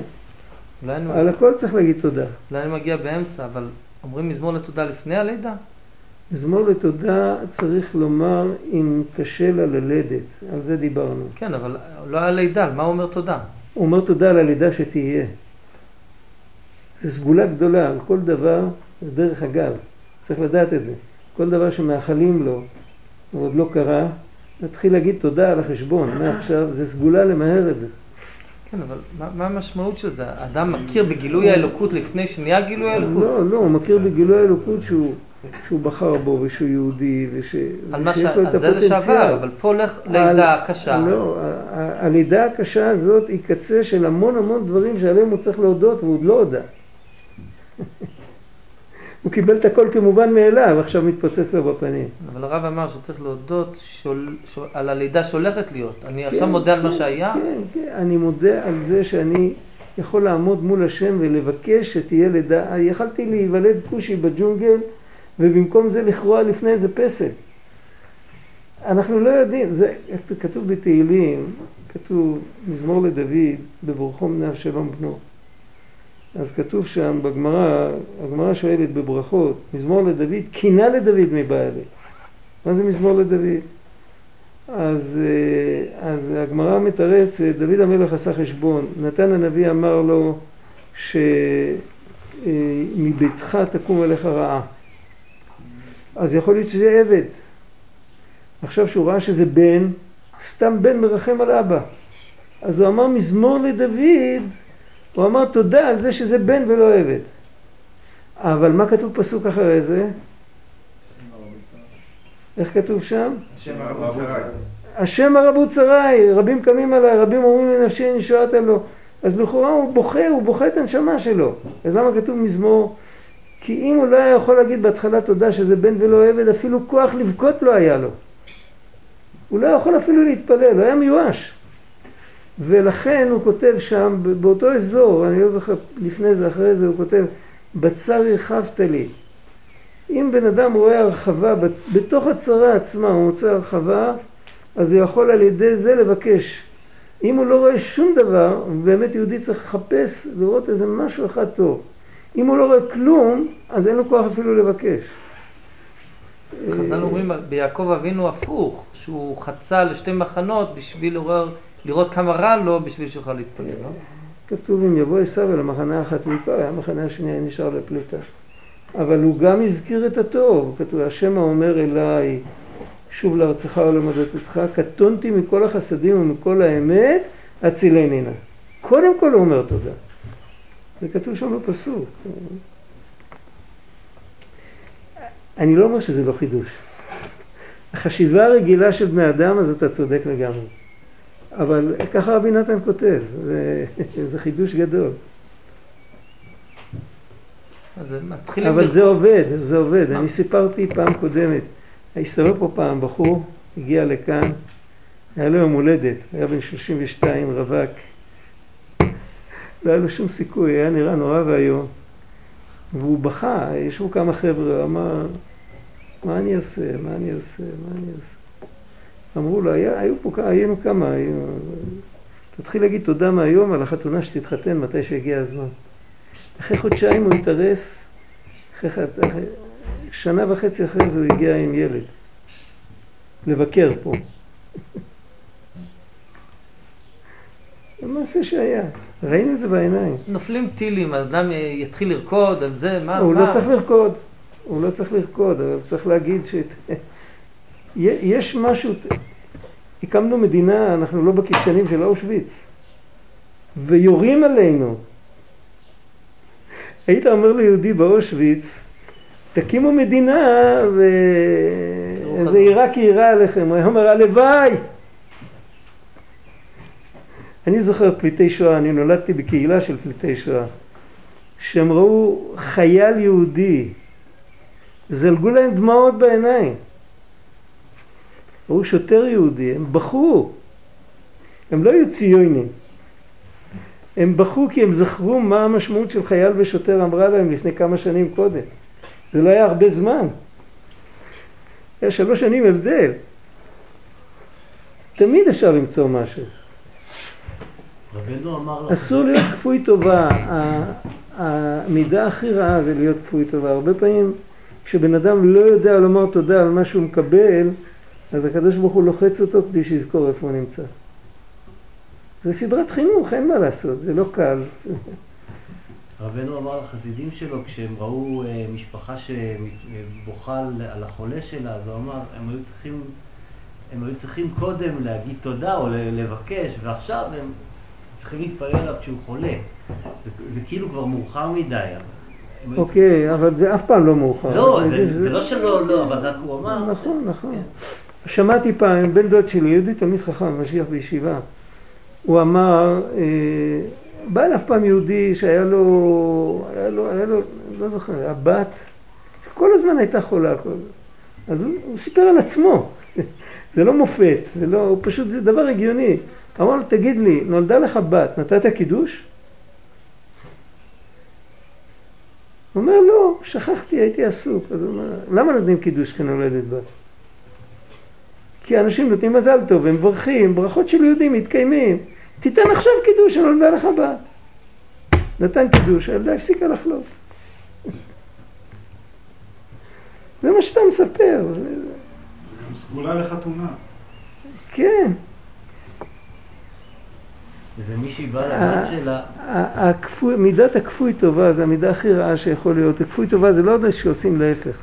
על הכל צריך להגיד תודה. אולי אני מגיע באמצע, אבל אומרים מזמור לתודה לפני הלידה? מזמור לתודה צריך לומר אם קשה לה ללדת, על זה דיברנו. כן, אבל לא על לידה, על מה הוא אומר תודה? הוא אומר תודה על הלידה שתהיה. זו סגולה גדולה, על כל דבר, דרך אגב, צריך לדעת את זה. כל דבר שמאחלים לו, הוא עוד לא קרה, נתחיל להגיד תודה על החשבון, <laughs> מעכשיו, זה סגולה למהר את זה. כן, אבל מה, מה המשמעות של זה? האדם מכיר בגילוי האלוקות לפני שנהיה גילוי האלוקות? לא, לא, הוא מכיר בגילוי האלוקות שהוא... שהוא בחר בו ושהוא יהודי וש... ושיש לו את הפוטנציאל. לשעבר, אבל פה הולך לידה קשה. לא, הלידה הקשה הזאת היא קצה של המון המון דברים שעליהם הוא צריך להודות והוא עוד לא הודה. <laughs> הוא קיבל את הכל כמובן מאליו, עכשיו מתפוצץ לו בפנים. אבל הרב אמר שצריך להודות שול, שול, על הלידה שהולכת להיות. אני כן, עכשיו מודה על מה שהיה? כן, כן, אני מודה על זה שאני יכול לעמוד מול השם ולבקש שתהיה לידה. יכלתי להיוולד כושי בג'ונגל ובמקום זה לכרוע לפני איזה פסל. אנחנו לא יודעים, זה כתוב בתהילים, כתוב מזמור לדוד, בברכו מנה אבשלום בנו. אז כתוב שם בגמרא, הגמרא שואלת בברכות, מזמור לדוד, קינה לדוד מבעלי. מה זה מזמור לדוד? אז, אה, אז הגמרא מתרצת, דוד המלך עשה חשבון, נתן הנביא אמר לו שמביתך אה, תקום אליך רעה. אז יכול להיות שזה עבד. עכשיו שהוא ראה שזה בן, סתם בן מרחם על אבא. אז הוא אמר מזמור לדוד, הוא אמר תודה על זה שזה בן ולא עבד. אבל מה כתוב פסוק אחרי זה? איך כתוב שם? השם הרבו צריי, רבים קמים עליי, רבים אומרים לנפשי נשארת לו. אז לכאורה הוא בוכה, הוא בוכה את הנשמה שלו. אז למה כתוב מזמור? כי אם הוא לא היה יכול להגיד בהתחלה תודה שזה בן ולא עבד, אפילו כוח לבכות לא היה לו. הוא לא יכול אפילו להתפלל, הוא היה מיואש. ולכן הוא כותב שם, באותו אזור, אני לא זוכר לפני זה, אחרי זה, הוא כותב, בצר הרחבת לי. אם בן אדם רואה הרחבה, בתוך הצרה עצמה הוא מוצא הרחבה, אז הוא יכול על ידי זה לבקש. אם הוא לא רואה שום דבר, באמת יהודי צריך לחפש, לראות איזה משהו אחד טוב. אם הוא לא רואה כלום, אז אין לו כוח אפילו לבקש. חז"ל אומרים ביעקב אבינו הפוך, שהוא חצה לשתי מחנות בשביל לעורר, לראות כמה רע לו בשביל שיוכל להתפלל, לא? כתוב אם יבוא עשיו אל המחנה ויקרא, המחנה השנייה נשאר לפליטה. אבל הוא גם הזכיר את הטוב, כתוב השם האומר אליי שוב לארצך ולמדתך, קטונתי מכל החסדים ומכל האמת, הצילני נא. קודם כל הוא אומר תודה. זה כתוב שם בפסוק. אני לא אומר שזה לא חידוש. החשיבה הרגילה של בני אדם, אז אתה צודק לגמרי. אבל ככה רבי נתן כותב, זה, זה חידוש גדול. אבל זה עובד, זה עובד. אני סיפרתי פעם קודמת, הסתובב פה פעם בחור, הגיע לכאן, היה לו יום הולדת, היה בן 32, רווק. לא היה לו שום סיכוי, היה נראה נורא ואיום. והוא בכה, ישבו כמה חבר'ה, אמר, מה אני אעשה, מה אני אעשה, מה אני אעשה. אמרו לו, היה, היו פה, היינו כמה, היו... תתחיל להגיד תודה מהיום על החתונה שתתחתן מתי שהגיע הזמן. אחרי חודשיים הוא התארס, אחרי, אחרי, שנה וחצי אחרי זה הוא הגיע עם ילד לבקר פה. <laughs> זה מעשה שהיה, ראינו את זה בעיניים. נופלים טילים, האדם יתחיל לרקוד על זה, מה? הוא מה? לא צריך לרקוד, הוא לא צריך לרקוד, אבל צריך להגיד ש... יש משהו, הקמנו מדינה, אנחנו לא בקישנים של אושוויץ, ויורים עלינו. היית אומר ליהודי באושוויץ, תקימו מדינה ואיזה עיראקי יירה עליכם, הוא היה אומר הלוואי. אני זוכר פליטי שואה, אני נולדתי בקהילה של פליטי שואה, שהם ראו חייל יהודי, זלגו להם דמעות בעיניים. ראו שוטר יהודי, הם בכו, הם לא היו ציונים, הם בכו כי הם זכרו מה המשמעות של חייל ושוטר אמרה להם לפני כמה שנים קודם. זה לא היה הרבה זמן. היה שלוש שנים הבדל. תמיד אפשר למצוא משהו. אסור להיות כפוי טובה. המידה הכי רעה זה להיות כפוי טובה. הרבה פעמים כשבן אדם לא יודע לומר תודה על מה שהוא מקבל, אז הקדוש ברוך הוא לוחץ אותו כדי שיזכור איפה הוא נמצא. זה סדרת חינוך, אין מה לעשות, זה לא קל. רבנו אמר לחסידים שלו, כשהם ראו אה, משפחה שבוכה על החולה שלה, אז הוא אמר, הם היו צריכים, הם היו צריכים קודם להגיד תודה או לבקש, ועכשיו הם צריכים להתפלל עליו כשהוא חולה. זה, זה כאילו כבר מאוחר מדי. אוקיי, אבל זה אף פעם לא מאוחר. לא, זה, זה לא שלא, לא, אבל רק הוא אמר. נכון, נכון. שמעתי פעם, בן דוד שלי, יהודי תלמיד חכם, משיח בישיבה, הוא אמר, אה, בא אליו פעם יהודי שהיה לו, היה לו, היה לו, לא זוכר, הבת, שכל הזמן הייתה חולה, אז הוא, הוא סיפר על עצמו, <laughs> זה לא מופת, זה לא, הוא פשוט, זה דבר הגיוני. אמר לו, תגיד לי, נולדה לך בת, נתת קידוש? הוא אומר, לא, שכחתי, הייתי עסוק. אז הוא אומר, למה נותנים קידוש כנולדת בת? כי אנשים נותנים מזל טוב, הם מברכים, ברכות של יהודים מתקיימים. תיתן עכשיו קידוש, שנולדה לך בת. נתן קידוש, הילדה הפסיקה לחלוף. <laughs> זה מה שאתה מספר. סגולה לחתונה. כן. זה מישהי באה לבת שלה. מידת הכפוי טובה זה המידה הכי רעה שיכול להיות. הכפוי טובה זה לא שעושים להפך.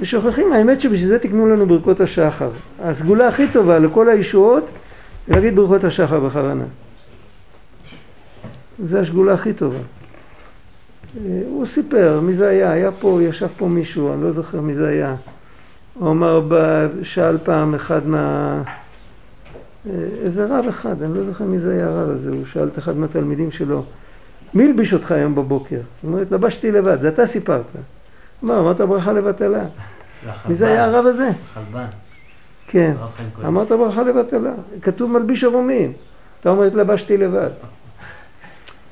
ושוכחים, האמת שבשביל זה תקנו לנו ברכות השחר. הסגולה הכי טובה לכל הישועות זה להגיד ברכות השחר בכוונה. זה השגולה הכי טובה. אה, הוא סיפר מי זה היה, היה פה, ישב פה מישהו, אני לא זוכר מי זה היה. הוא אמר, שאל פעם אחד מה, אה, איזה רב אחד, אני לא זוכר מי זה היה הרב הזה, הוא שאל את אחד מהתלמידים שלו, מי הלביש אותך היום בבוקר? הוא אומר, התלבשתי לבד, זה אתה סיפרת. אמר, אמרת ברכה לבטלה. מי זה היה הרב הזה? חלבן. כן. אמרת ברכה לבטלה. כתוב מלביש ערומים. אתה אומר, התלבשתי לבד.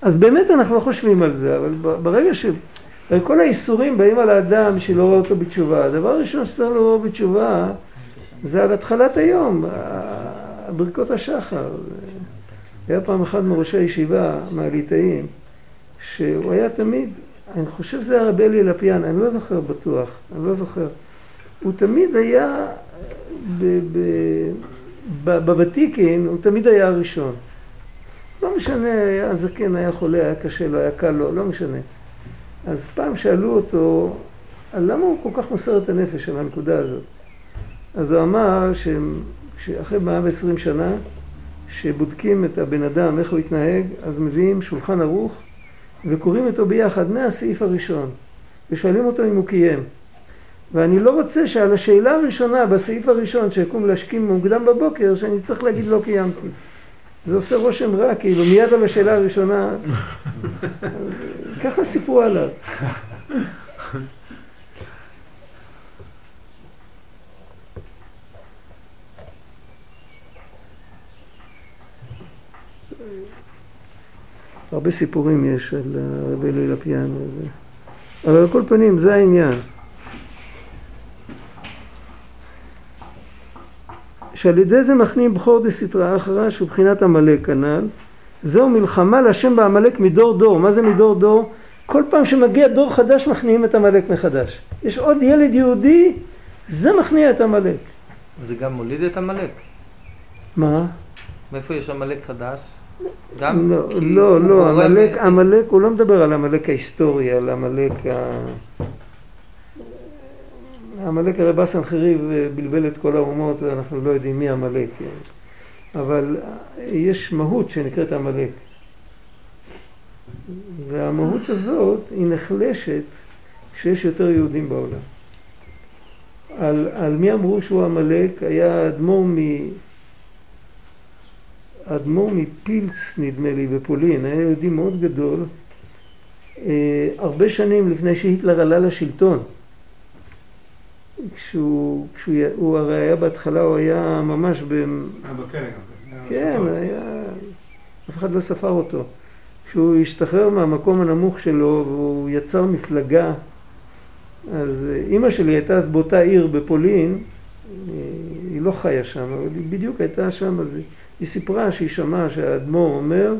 אז באמת אנחנו לא חושבים על זה, אבל ברגע ש... כל האיסורים באים על האדם שלא רואה אותו בתשובה. הדבר הראשון שצריך לראות בתשובה זה על התחלת היום, ברכות השחר. היה פעם אחד מראשי הישיבה, מהליטאים, שהוא היה תמיד, אני חושב שזה היה רבי אלי לפיאן, אני לא זוכר בטוח, אני לא זוכר. הוא תמיד היה, בוותיקין, הוא תמיד היה הראשון. לא משנה, היה זקן, היה חולה, היה קשה לו, היה קל לו, לא משנה. אז פעם שאלו אותו, "על למה הוא כל כך מוסר את הנפש על הנקודה הזאת? אז הוא אמר שאחרי 120 שנה, שבודקים את הבן אדם, איך הוא התנהג, אז מביאים שולחן ערוך וקוראים איתו ביחד מהסעיף הראשון, ושואלים אותו אם הוא קיים. ואני לא רוצה שעל השאלה הראשונה, בסעיף הראשון, שיקום להשכים מוקדם בבוקר, שאני צריך להגיד לא קיימתי. זה עושה רושם רע, כאילו מיד על השאלה הראשונה, ככה סיפרו עליו. הרבה סיפורים יש על הרבי אלי לפיאן, וזה. אבל על כל פנים זה העניין. שעל ידי זה מכניעים בכור דסתרא אחרא שהוא בחינת עמלק כנ"ל. זהו מלחמה להשם בעמלק מדור דור. מה זה מדור דור? כל פעם שמגיע דור חדש מכניעים את עמלק מחדש. יש עוד ילד יהודי, זה מכניע את עמלק. זה גם מוליד את עמלק. מה? מאיפה יש עמלק חדש? גם לא, לא, לא, עמלק, עמלק, הוא לא מדבר על עמלק ההיסטורי, על עמלק ה... עמלק הרי בא סנחריב בלבל את כל האומות, ואנחנו לא יודעים מי עמלק, אבל יש מהות שנקראת עמלק. והמהות הזאת היא נחלשת כשיש יותר יהודים בעולם. על, על מי אמרו שהוא עמלק? היה אדמו"ר מ... האדמו"ר מפילץ, נדמה לי, בפולין, היה יהודי מאוד גדול, אה, הרבה שנים לפני שהיטלר עלה לשלטון. כשהוא, כשהוא הוא הרי היה בהתחלה, הוא היה ממש ב... היה בכלא גם. כן, היה... אף אחד לא ספר אותו. כשהוא השתחרר מהמקום הנמוך שלו והוא יצר מפלגה, אז אה, אימא שלי הייתה אז באותה עיר בפולין, אה, היא לא חיה שם, אבל היא בדיוק הייתה שם, אז היא- היא סיפרה שהיא שמעה שהאדמו"ר אומר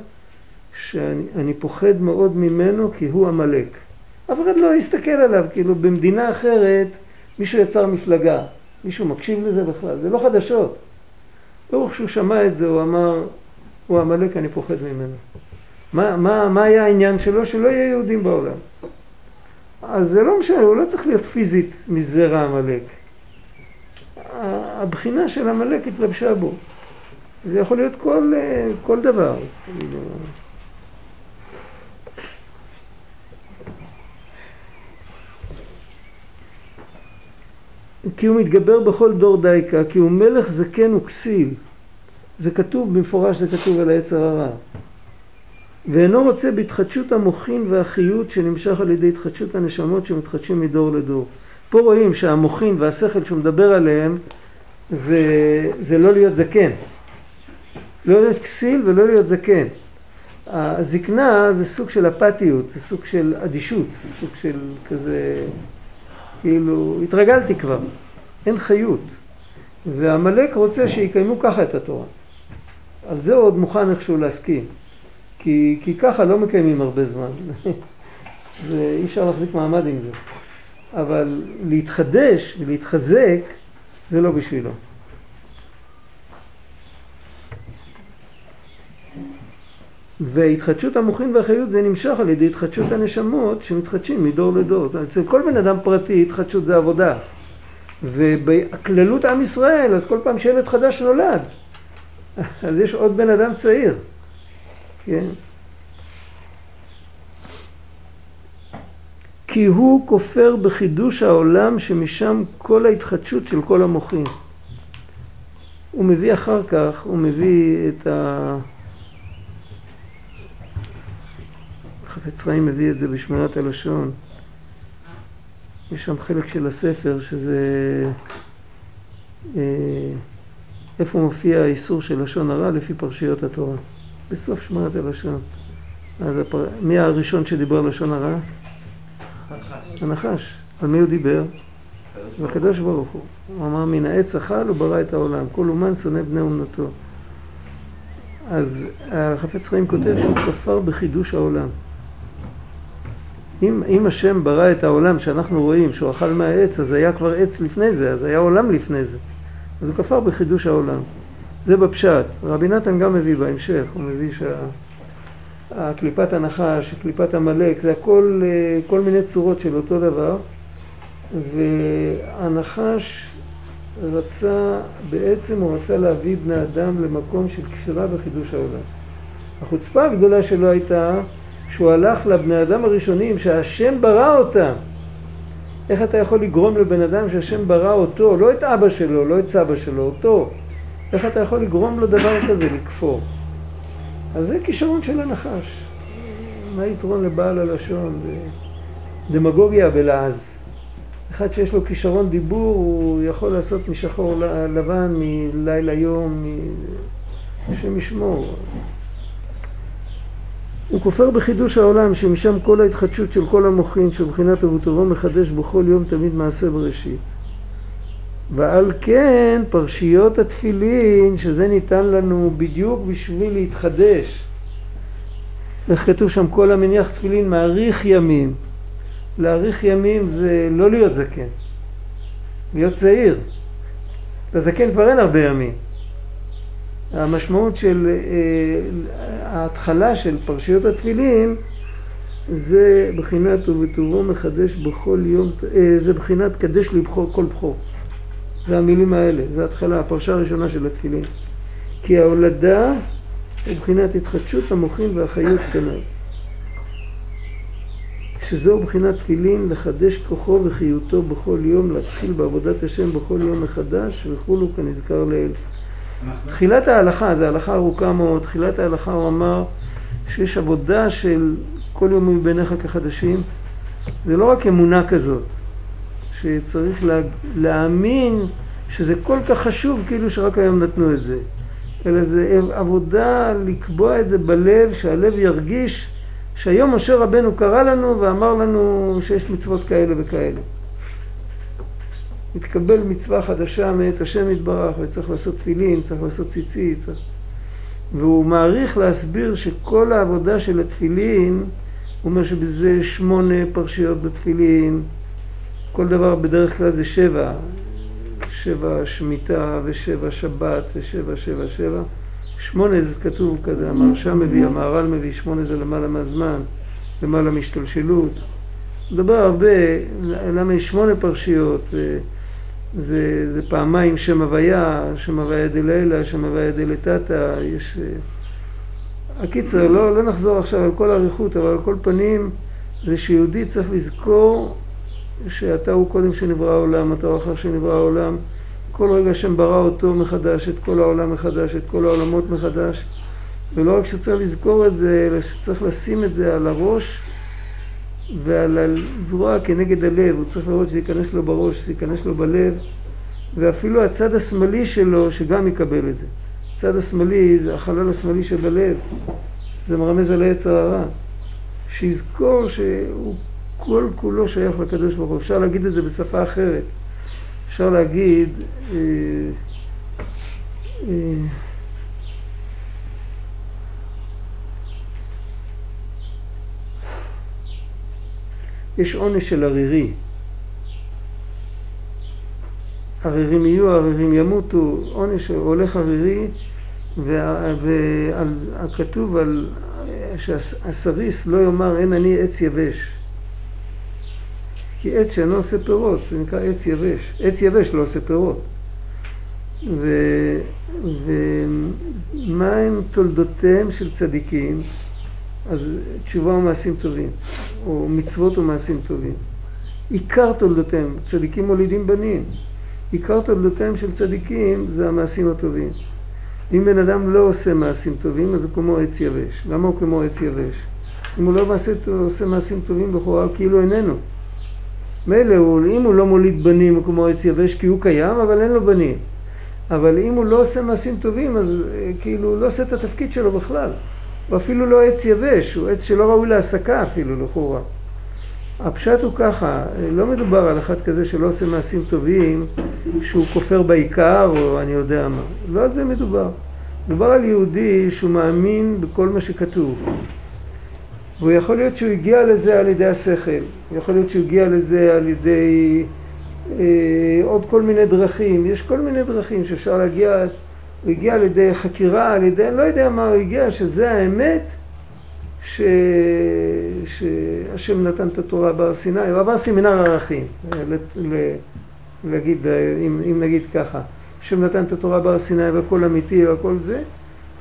שאני אני פוחד מאוד ממנו כי הוא עמלק. אף אחד לא הסתכל עליו, כאילו במדינה אחרת מישהו יצר מפלגה, מישהו מקשיב לזה בכלל, זה לא חדשות. ברוך שהוא שמע את זה, הוא אמר, הוא עמלק, אני פוחד ממנו. מה, מה, מה היה העניין שלו? שלא יהיה יהודים בעולם. אז זה לא משנה, הוא לא צריך להיות פיזית מזרע עמלק. הבחינה של עמלק התלבשה בו. זה יכול להיות כל, אה, כל דבר. כאילו. כי הוא מתגבר בכל דור דייקה, כי הוא מלך זקן וכסיל. זה כתוב במפורש, זה כתוב על היצר הרע. ואינו רוצה בהתחדשות המוחין והחיות שנמשך על ידי התחדשות הנשמות שמתחדשים מדור לדור. פה רואים שהמוחין והשכל שהוא מדבר עליהם זה, זה לא להיות זקן. לא להיות כסיל ולא להיות זקן. הזקנה זה סוג של אפתיות, זה סוג של אדישות, סוג של כזה, כאילו, התרגלתי כבר, אין חיות. ועמלק רוצה שיקיימו ככה את התורה. על זה הוא עוד מוכן איכשהו להסכים. כי, כי ככה לא מקיימים הרבה זמן. <laughs> ואי אפשר להחזיק מעמד עם זה. אבל להתחדש ולהתחזק זה לא בשבילו. והתחדשות המוחין והחיות זה נמשך על ידי התחדשות הנשמות שמתחדשים מדור לדור. אצל כל בן אדם פרטי התחדשות זה עבודה. ובכללות עם ישראל, אז כל פעם שילד חדש נולד, <laughs> אז יש עוד בן אדם צעיר. כן? כי הוא כופר בחידוש העולם שמשם כל ההתחדשות של כל המוחים. הוא מביא אחר כך, הוא מביא את ה... חפץ חיים מביא את זה בשמירת הלשון. יש שם חלק של הספר שזה... אה, איפה מופיע האיסור של לשון הרע לפי פרשיות התורה. בסוף שמירת הלשון. אז הפר... מי הראשון שדיבר לשון הרע? הנחש. על מי הוא דיבר? הקדוש ברוך הוא. הוא אמר מן העץ אכל וברא את העולם. כל אומן שונא בני אומנותו. אז החפץ חיים כותב שהוא כפר בחידוש העולם. אם, אם השם ברא את העולם שאנחנו רואים שהוא אכל מהעץ, אז היה כבר עץ לפני זה, אז היה עולם לפני זה. אז הוא כפר בחידוש העולם. זה בפשט. רבי נתן גם מביא בהמשך, הוא מביא שהקליפת הנחש, קליפת עמלק, זה הכל אה, כל מיני צורות של אותו דבר. והנחש רצה, בעצם הוא רצה להביא בני אדם למקום של כפירה בחידוש העולם. החוצפה הגדולה שלו הייתה שהוא הלך לבני אדם הראשונים שהשם ברא אותם. איך אתה יכול לגרום לבן אדם שהשם ברא אותו, לא את אבא שלו, לא את סבא שלו, אותו. איך אתה יכול לגרום לו דבר כזה, לכפור? אז זה כישרון של הנחש. מה היתרון לבעל הלשון? דמגוגיה בלעז. אחד שיש לו כישרון דיבור, הוא יכול לעשות משחור לבן, מלילה יום, השם ישמור. הוא כופר בחידוש העולם, שמשם כל ההתחדשות של כל המוחין, שבחינת אבותורו מחדש בכל יום תמיד מעשה בראשית. ועל כן פרשיות התפילין, שזה ניתן לנו בדיוק בשביל להתחדש. איך כתוב שם כל המניח תפילין מאריך ימים. להאריך ימים זה לא להיות זקן, להיות צעיר. לזקן כבר אין הרבה ימים. המשמעות של אה, ההתחלה של פרשיות התפילין זה בחינת ובטובו מחדש בכל יום, אה, זה בחינת קדש לבחור כל בכור. זה המילים האלה, זה ההתחלה, הפרשה הראשונה של התפילין. כי ההולדה היא בחינת התחדשות המוחין והחיות כנראה. שזהו בחינת תפילין לחדש כוחו וחיותו בכל יום, להתחיל בעבודת השם בכל יום מחדש וכולו כנזכר לעיל. תחילת ההלכה, זו הלכה ארוכה מאוד, תחילת ההלכה הוא אמר שיש עבודה של כל יום מביניך כחדשים, זה לא רק אמונה כזאת, שצריך לה, להאמין שזה כל כך חשוב כאילו שרק היום נתנו את זה, אלא זה עבודה לקבוע את זה בלב, שהלב ירגיש שהיום משה רבנו קרא לנו ואמר לנו שיש מצוות כאלה וכאלה. מתקבל מצווה חדשה מאת השם יתברך וצריך לעשות תפילין, צריך לעשות ציצית. צריך... והוא מעריך להסביר שכל העבודה של התפילין, הוא אומר שבזה שמונה פרשיות בתפילין, כל דבר בדרך כלל זה שבע, שבע שמיטה ושבע שבת ושבע שבע שבע. שמונה זה כתוב כזה, המרשע מביא, המהר"ל מביא, שמונה זה למעלה מהזמן, למעלה מהשתלשלות. מדבר הרבה, למה יש שמונה פרשיות, זה, זה פעמיים שם הוויה, שם הוויה דלילה, שם הוויה דלתתא, יש... הקיצר, לא, לא נחזור עכשיו על כל האריכות, אבל על כל פנים זה שיהודי צריך לזכור שאתה הוא קודם שנברא העולם, אתה הוא אחר שנברא העולם. כל רגע השם ברא אותו מחדש, את כל העולם מחדש, את כל העולמות מחדש. ולא רק שצריך לזכור את זה, אלא שצריך לשים את זה על הראש ועל הזרוע כנגד הלב. הוא צריך לראות שזה ייכנס לו בראש, שזה ייכנס לו בלב, ואפילו הצד השמאלי שלו, שגם יקבל את זה. הצד השמאלי זה החלל השמאלי שבלב, זה מרמז על העץ הרע. שיזכור שהוא כל כולו שייך לקדוש ברוך הוא. אפשר להגיד את זה בשפה אחרת. אפשר להגיד, אה, אה, יש עונש של ערירי. ערירים יהיו, ערירים ימותו, עונש הולך ערירי, וכתוב על שהסריס לא יאמר אין אני עץ יבש. כי עץ שאינו עושה פירות, זה נקרא עץ יבש. עץ יבש לא עושה פירות. ומה הם תולדותיהם של צדיקים? אז תשובה ומעשים טובים, או מצוות ומעשים טובים. עיקר תולדותיהם, צדיקים מולידים בנים. עיקר תולדותיהם של צדיקים זה המעשים הטובים. אם בן אדם לא עושה מעשים טובים, אז הוא כמו עץ יבש. למה הוא כמו עץ יבש? אם הוא לא מעשה, עושה מעשים טובים לכאורה, הוא כאילו איננו. מילא, אם הוא לא מוליד בנים הוא כמו עץ יבש כי הוא קיים, אבל אין לו בנים. אבל אם הוא לא עושה מעשים טובים, אז אה, כאילו הוא לא עושה את התפקיד שלו בכלל. הוא אפילו לא עץ יבש, הוא עץ שלא ראוי להעסקה אפילו לכאורה. הפשט הוא ככה, לא מדובר על אחד כזה שלא עושה מעשים טובים, שהוא כופר בעיקר או אני יודע מה. לא על זה מדובר. מדובר על יהודי שהוא מאמין בכל מה שכתוב. והוא יכול להיות שהוא הגיע לזה על ידי השכל, יכול להיות שהוא הגיע לזה על ידי אה, עוד כל מיני דרכים, יש כל מיני דרכים שאפשר להגיע, הוא הגיע על ידי חקירה, על ידי, לא יודע מה הוא הגיע, שזה האמת ש... שהשם נתן את התורה בהר סיני, הוא עבר סמינר ערכים, ל... להגיד, אם, אם נגיד ככה, השם נתן את התורה בהר סיני והכל אמיתי והכל זה,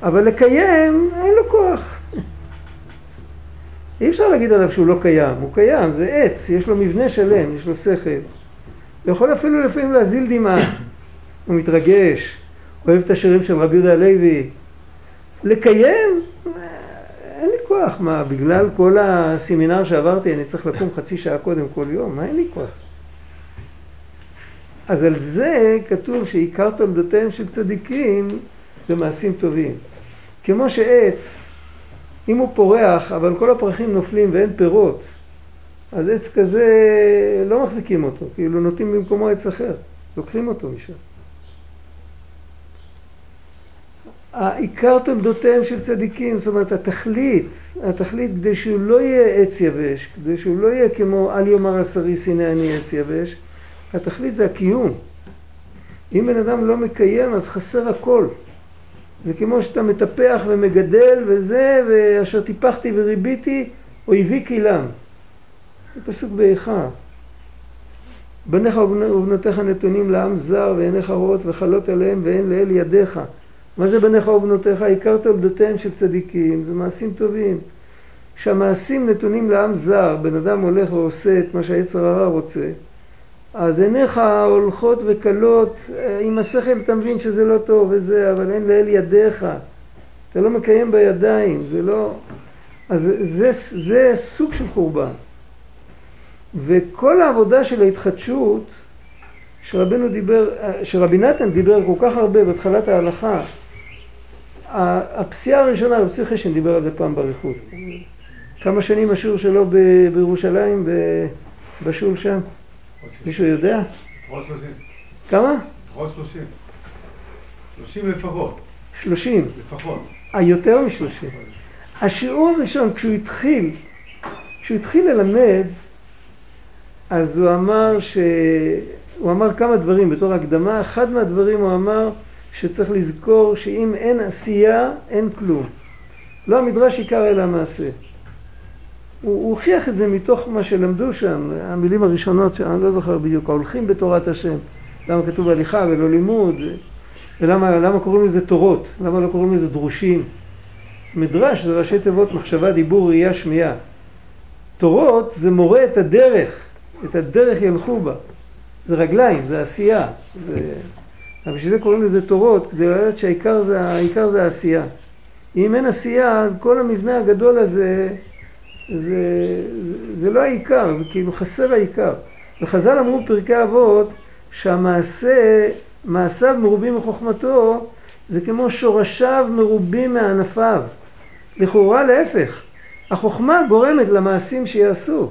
אבל לקיים אין לו כוח. <laughs> אי אפשר להגיד עליו שהוא לא קיים, הוא קיים, זה עץ, יש לו מבנה שלם, יש לו שכל. הוא יכול אפילו לפעמים להזיל דמעה, הוא מתרגש, אוהב את השירים של רבי יהודה הלוי. לקיים, אין לי כוח, מה, בגלל כל הסמינר שעברתי אני צריך לקום חצי שעה קודם כל יום? מה אין לי כוח? אז על זה כתוב שעיקר תולדותיהם של צדיקים זה מעשים טובים. כמו שעץ, אם הוא פורח, אבל כל הפרחים נופלים ואין פירות, אז עץ כזה לא מחזיקים אותו, כאילו נוטים במקומו עץ אחר, לוקחים אותו משם. העיקר תולדותיהם של צדיקים, זאת אומרת התכלית, התכלית כדי שהוא לא יהיה עץ יבש, כדי שהוא לא יהיה כמו אל יאמר הסריס הנה אני עץ יבש, התכלית זה הקיום. אם בן אדם לא מקיים אז חסר הכל. זה כמו שאתה מטפח ומגדל וזה, ואשר טיפחתי וריביתי, אויבי קילם. זה פסוק באיכה. בניך ובנותיך נתונים לעם זר ועיניך רואות וחלות עליהם ואין לאל ידיך. מה זה בניך ובנותיך? עיקר תולדותיהם של צדיקים, זה מעשים טובים. כשהמעשים נתונים לעם זר, בן אדם הולך ועושה את מה שהיצר הרע רוצה, אז עיניך הולכות וכלות, עם השכל אתה מבין שזה לא טוב וזה, אבל אין לאל ידיך. אתה לא מקיים בידיים, זה לא... אז זה, זה, זה סוג של חורבן. וכל העבודה של ההתחדשות, שרבנו דיבר, שרבי נתן דיבר כל כך הרבה בהתחלת ההלכה, הפסיעה הראשונה, רב צבי חשן דיבר על זה פעם באריכות. כמה שנים השיעור שלו בירושלים, בשול שם? מישהו יודע? כמה? לפחות שלושים. שלושים לפחות. שלושים. לפחות. אה, יותר משלושים. השיעור הראשון, כשהוא התחיל, כשהוא התחיל ללמד, אז הוא אמר ש... הוא אמר כמה דברים בתור הקדמה. אחד מהדברים הוא אמר שצריך לזכור שאם אין עשייה, אין כלום. לא המדרש עיקר אלא המעשה. הוא הוכיח את זה מתוך מה שלמדו שם, המילים הראשונות, שאני לא זוכר בדיוק, ההולכים בתורת השם. למה כתוב הליכה ולא לימוד, ולמה קוראים לזה תורות, למה לא קוראים לזה דרושים. מדרש זה ראשי תיבות מחשבה, דיבור, ראייה, שמיעה. תורות זה מורה את הדרך, את הדרך ילכו בה. זה רגליים, זה עשייה. זה... אבל בשביל זה קוראים לזה תורות, כדי לדעת שהעיקר זה, זה העשייה. אם אין עשייה, אז כל המבנה הגדול הזה זה, זה, זה לא העיקר, זה כאילו חסר העיקר. וחז"ל אמרו פרקי אבות שהמעשה, מעשיו מרובים מחוכמתו, זה כמו שורשיו מרובים מענפיו. לכאורה להפך, החוכמה גורמת למעשים שיעשו.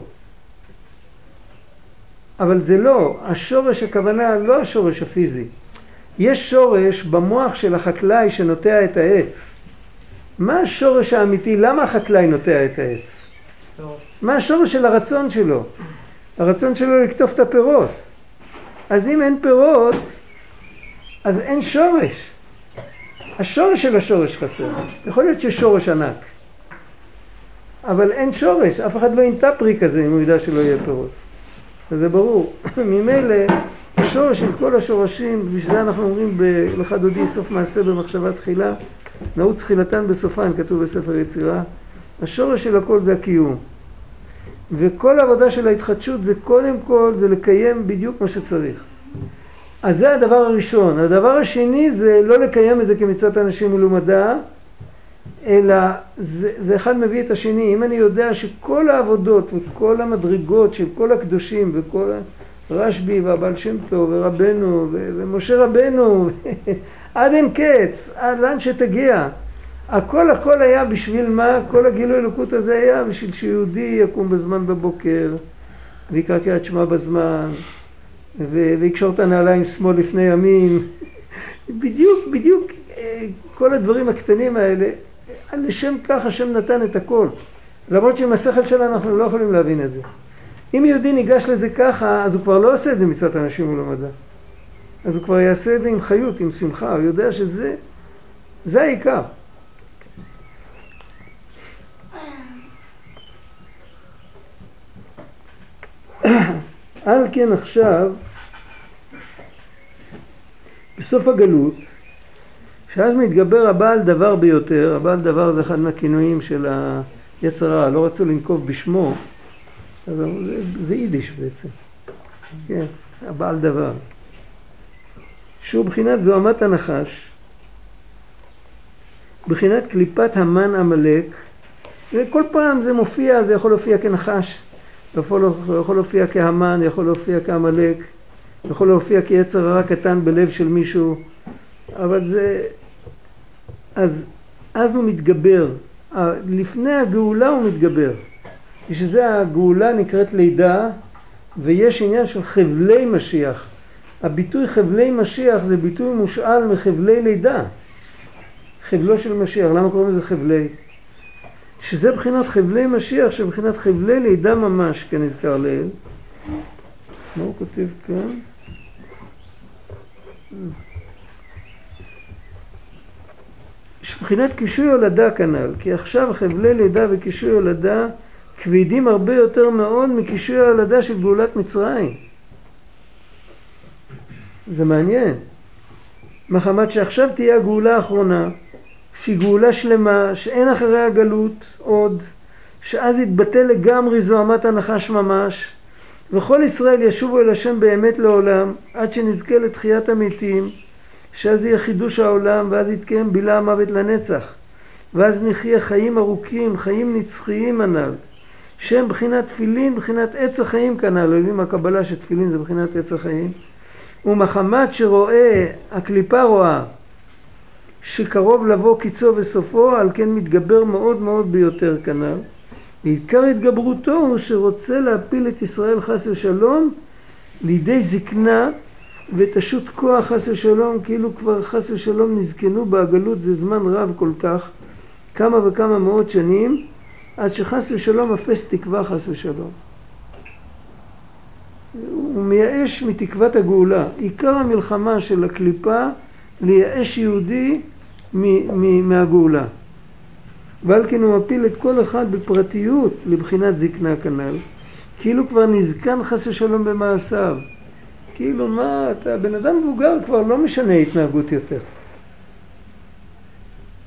אבל זה לא, השורש הכוונה לא השורש הפיזי. יש שורש במוח של החקלאי שנוטע את העץ. מה השורש האמיתי? למה החקלאי נוטע את העץ? מה השורש של הרצון שלו? הרצון שלו לקטוף את הפירות. אז אם אין פירות, אז אין שורש. השורש של השורש חסר. יכול להיות שיש שורש ענק, אבל אין שורש. אף אחד לא ינטע פרי כזה אם הוא ידע שלא יהיה פירות. זה ברור. <coughs> ממילא השורש של כל השורשים, בשביל זה אנחנו אומרים בלך דודי סוף מעשה במחשבה תחילה, נעוץ תחילתן בסופן, כתוב בספר יצירה. השורש של הכל זה הקיום. וכל העבודה של ההתחדשות זה קודם כל, זה לקיים בדיוק מה שצריך. אז זה הדבר הראשון. הדבר השני זה לא לקיים את זה כמצוות אנשים מלומדה, אלא זה, זה אחד מביא את השני. אם אני יודע שכל העבודות וכל המדרגות של כל הקדושים וכל רשב"י והבעל שם טוב ורבנו ו- ומשה רבנו <laughs> עד אין קץ, עד לאן שתגיע. הכל הכל היה בשביל מה? כל הגילוי אלוקות הזה היה בשביל שיהודי יקום בזמן בבוקר ויקרא קריאת שמע בזמן ויקשור את הנעליים שמאל לפני ימים. <laughs> בדיוק, בדיוק אה, כל הדברים הקטנים האלה, לשם כך השם נתן את הכל. למרות שעם השכל שלנו אנחנו לא יכולים להבין את זה. אם יהודי ניגש לזה ככה, אז הוא כבר לא עושה את זה מצוות אנשים מול המדע. אז הוא כבר יעשה את זה עם חיות, עם שמחה, הוא יודע שזה, זה העיקר. <coughs> על כן עכשיו, בסוף הגלות, שאז מתגבר הבעל דבר ביותר, הבעל דבר זה אחד מהכינויים של היצר הרע, לא רצו לנקוב בשמו, אז זה, זה יידיש בעצם, כן, הבעל דבר, שהוא בחינת זוהמת הנחש, בחינת קליפת המן עמלק, וכל פעם זה מופיע, זה יכול להופיע כנחש, יכול, יכול להופיע כהמן, יכול להופיע כעמלק, יכול להופיע כיצר הרע קטן בלב של מישהו, אבל זה... אז, אז הוא מתגבר. לפני הגאולה הוא מתגבר. בשביל זה הגאולה נקראת לידה, ויש עניין של חבלי משיח. הביטוי חבלי משיח זה ביטוי מושאל מחבלי לידה. חבלו של משיח, למה קוראים לזה חבלי? שזה בחינת חבלי משיח, שבחינת חבלי לידה ממש, כנזכר לעיל. מה הוא כותב כאן? מבחינת קישוי הולדה כנ"ל, כי עכשיו חבלי לידה וקישוי הולדה כבדים הרבה יותר מאוד מקישוי ההולדה של גאולת מצרים. זה מעניין. מחמת שעכשיו תהיה הגאולה האחרונה, שהיא גאולה שלמה, שאין אחריה גלות עוד, שאז יתבטל לגמרי זוהמת הנחש ממש, וכל ישראל ישובו אל השם באמת לעולם, עד שנזכה לתחיית המתים, שאז יהיה חידוש העולם, ואז יתקיים בילה המוות לנצח. ואז נחיה חיים ארוכים, חיים נצחיים הנ"ל. שם בחינת תפילין, בחינת עץ החיים כנ"ל. יודעים מהקבלה שתפילין זה בחינת עץ החיים. ומחמת שרואה, הקליפה רואה, שקרוב לבוא קיצו וסופו, על כן מתגבר מאוד מאוד ביותר כנ"ל. ועיקר התגברותו הוא שרוצה להפיל את ישראל חס ושלום לידי זקנה ותשות כוח חס ושלום, כאילו כבר חס ושלום נזקנו בהגלות זה זמן רב כל כך, כמה וכמה מאות שנים, אז שחס ושלום אפס תקווה חס ושלום. הוא מייאש מתקוות הגאולה. עיקר המלחמה של הקליפה לייאש יהודי מהגאולה. ועל כן הוא מפיל את כל אחד בפרטיות לבחינת זקנה כנ"ל, כאילו כבר נזקן חס ושלום במעשיו. כאילו מה, אתה בן אדם מבוגר כבר לא משנה התנהגות יותר.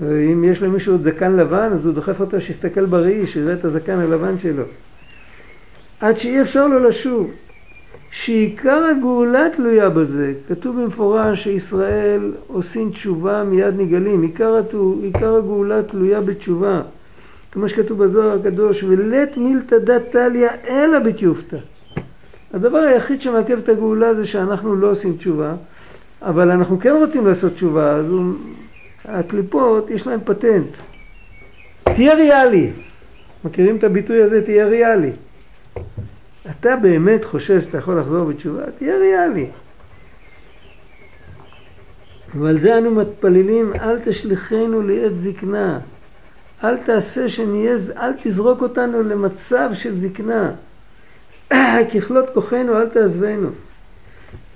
ואם יש למישהו עוד זקן לבן, אז הוא דוחף אותו שיסתכל בראי, שיראה את הזקן הלבן שלו. עד שאי אפשר לו לשוב. שעיקר הגאולה תלויה בזה. כתוב במפורש שישראל עושים תשובה מיד נגלים. עיקר, עיקר הגאולה תלויה בתשובה. כמו שכתוב בזוהר הקדוש, ולית מילתא דת טליא אלא בתיופתא. הדבר היחיד שמעכב את הגאולה זה שאנחנו לא עושים תשובה, אבל אנחנו כן רוצים לעשות תשובה, אז הוא, הקליפות יש להם פטנט. תהיה ריאלי. מכירים את הביטוי הזה? תהיה ריאלי. אתה באמת חושב שאתה יכול לחזור בתשובה? תהיה ריאלי. ועל זה אנו מתפללים, אל תשליכנו לעת זקנה. אל תעשה שנהיה, אל תזרוק אותנו למצב של זקנה. <coughs> ככלות כוחנו אל תעזבנו.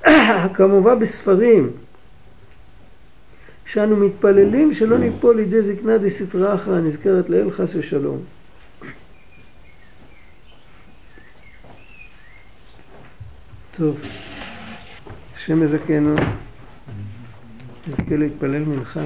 <coughs> כמובן בספרים, שאנו מתפללים שלא ניפול לידי זקנה דסתרא אחרא נזכרת לאל חס ושלום. טוב, השם יזכנו, נזכה להתפלל מנחה.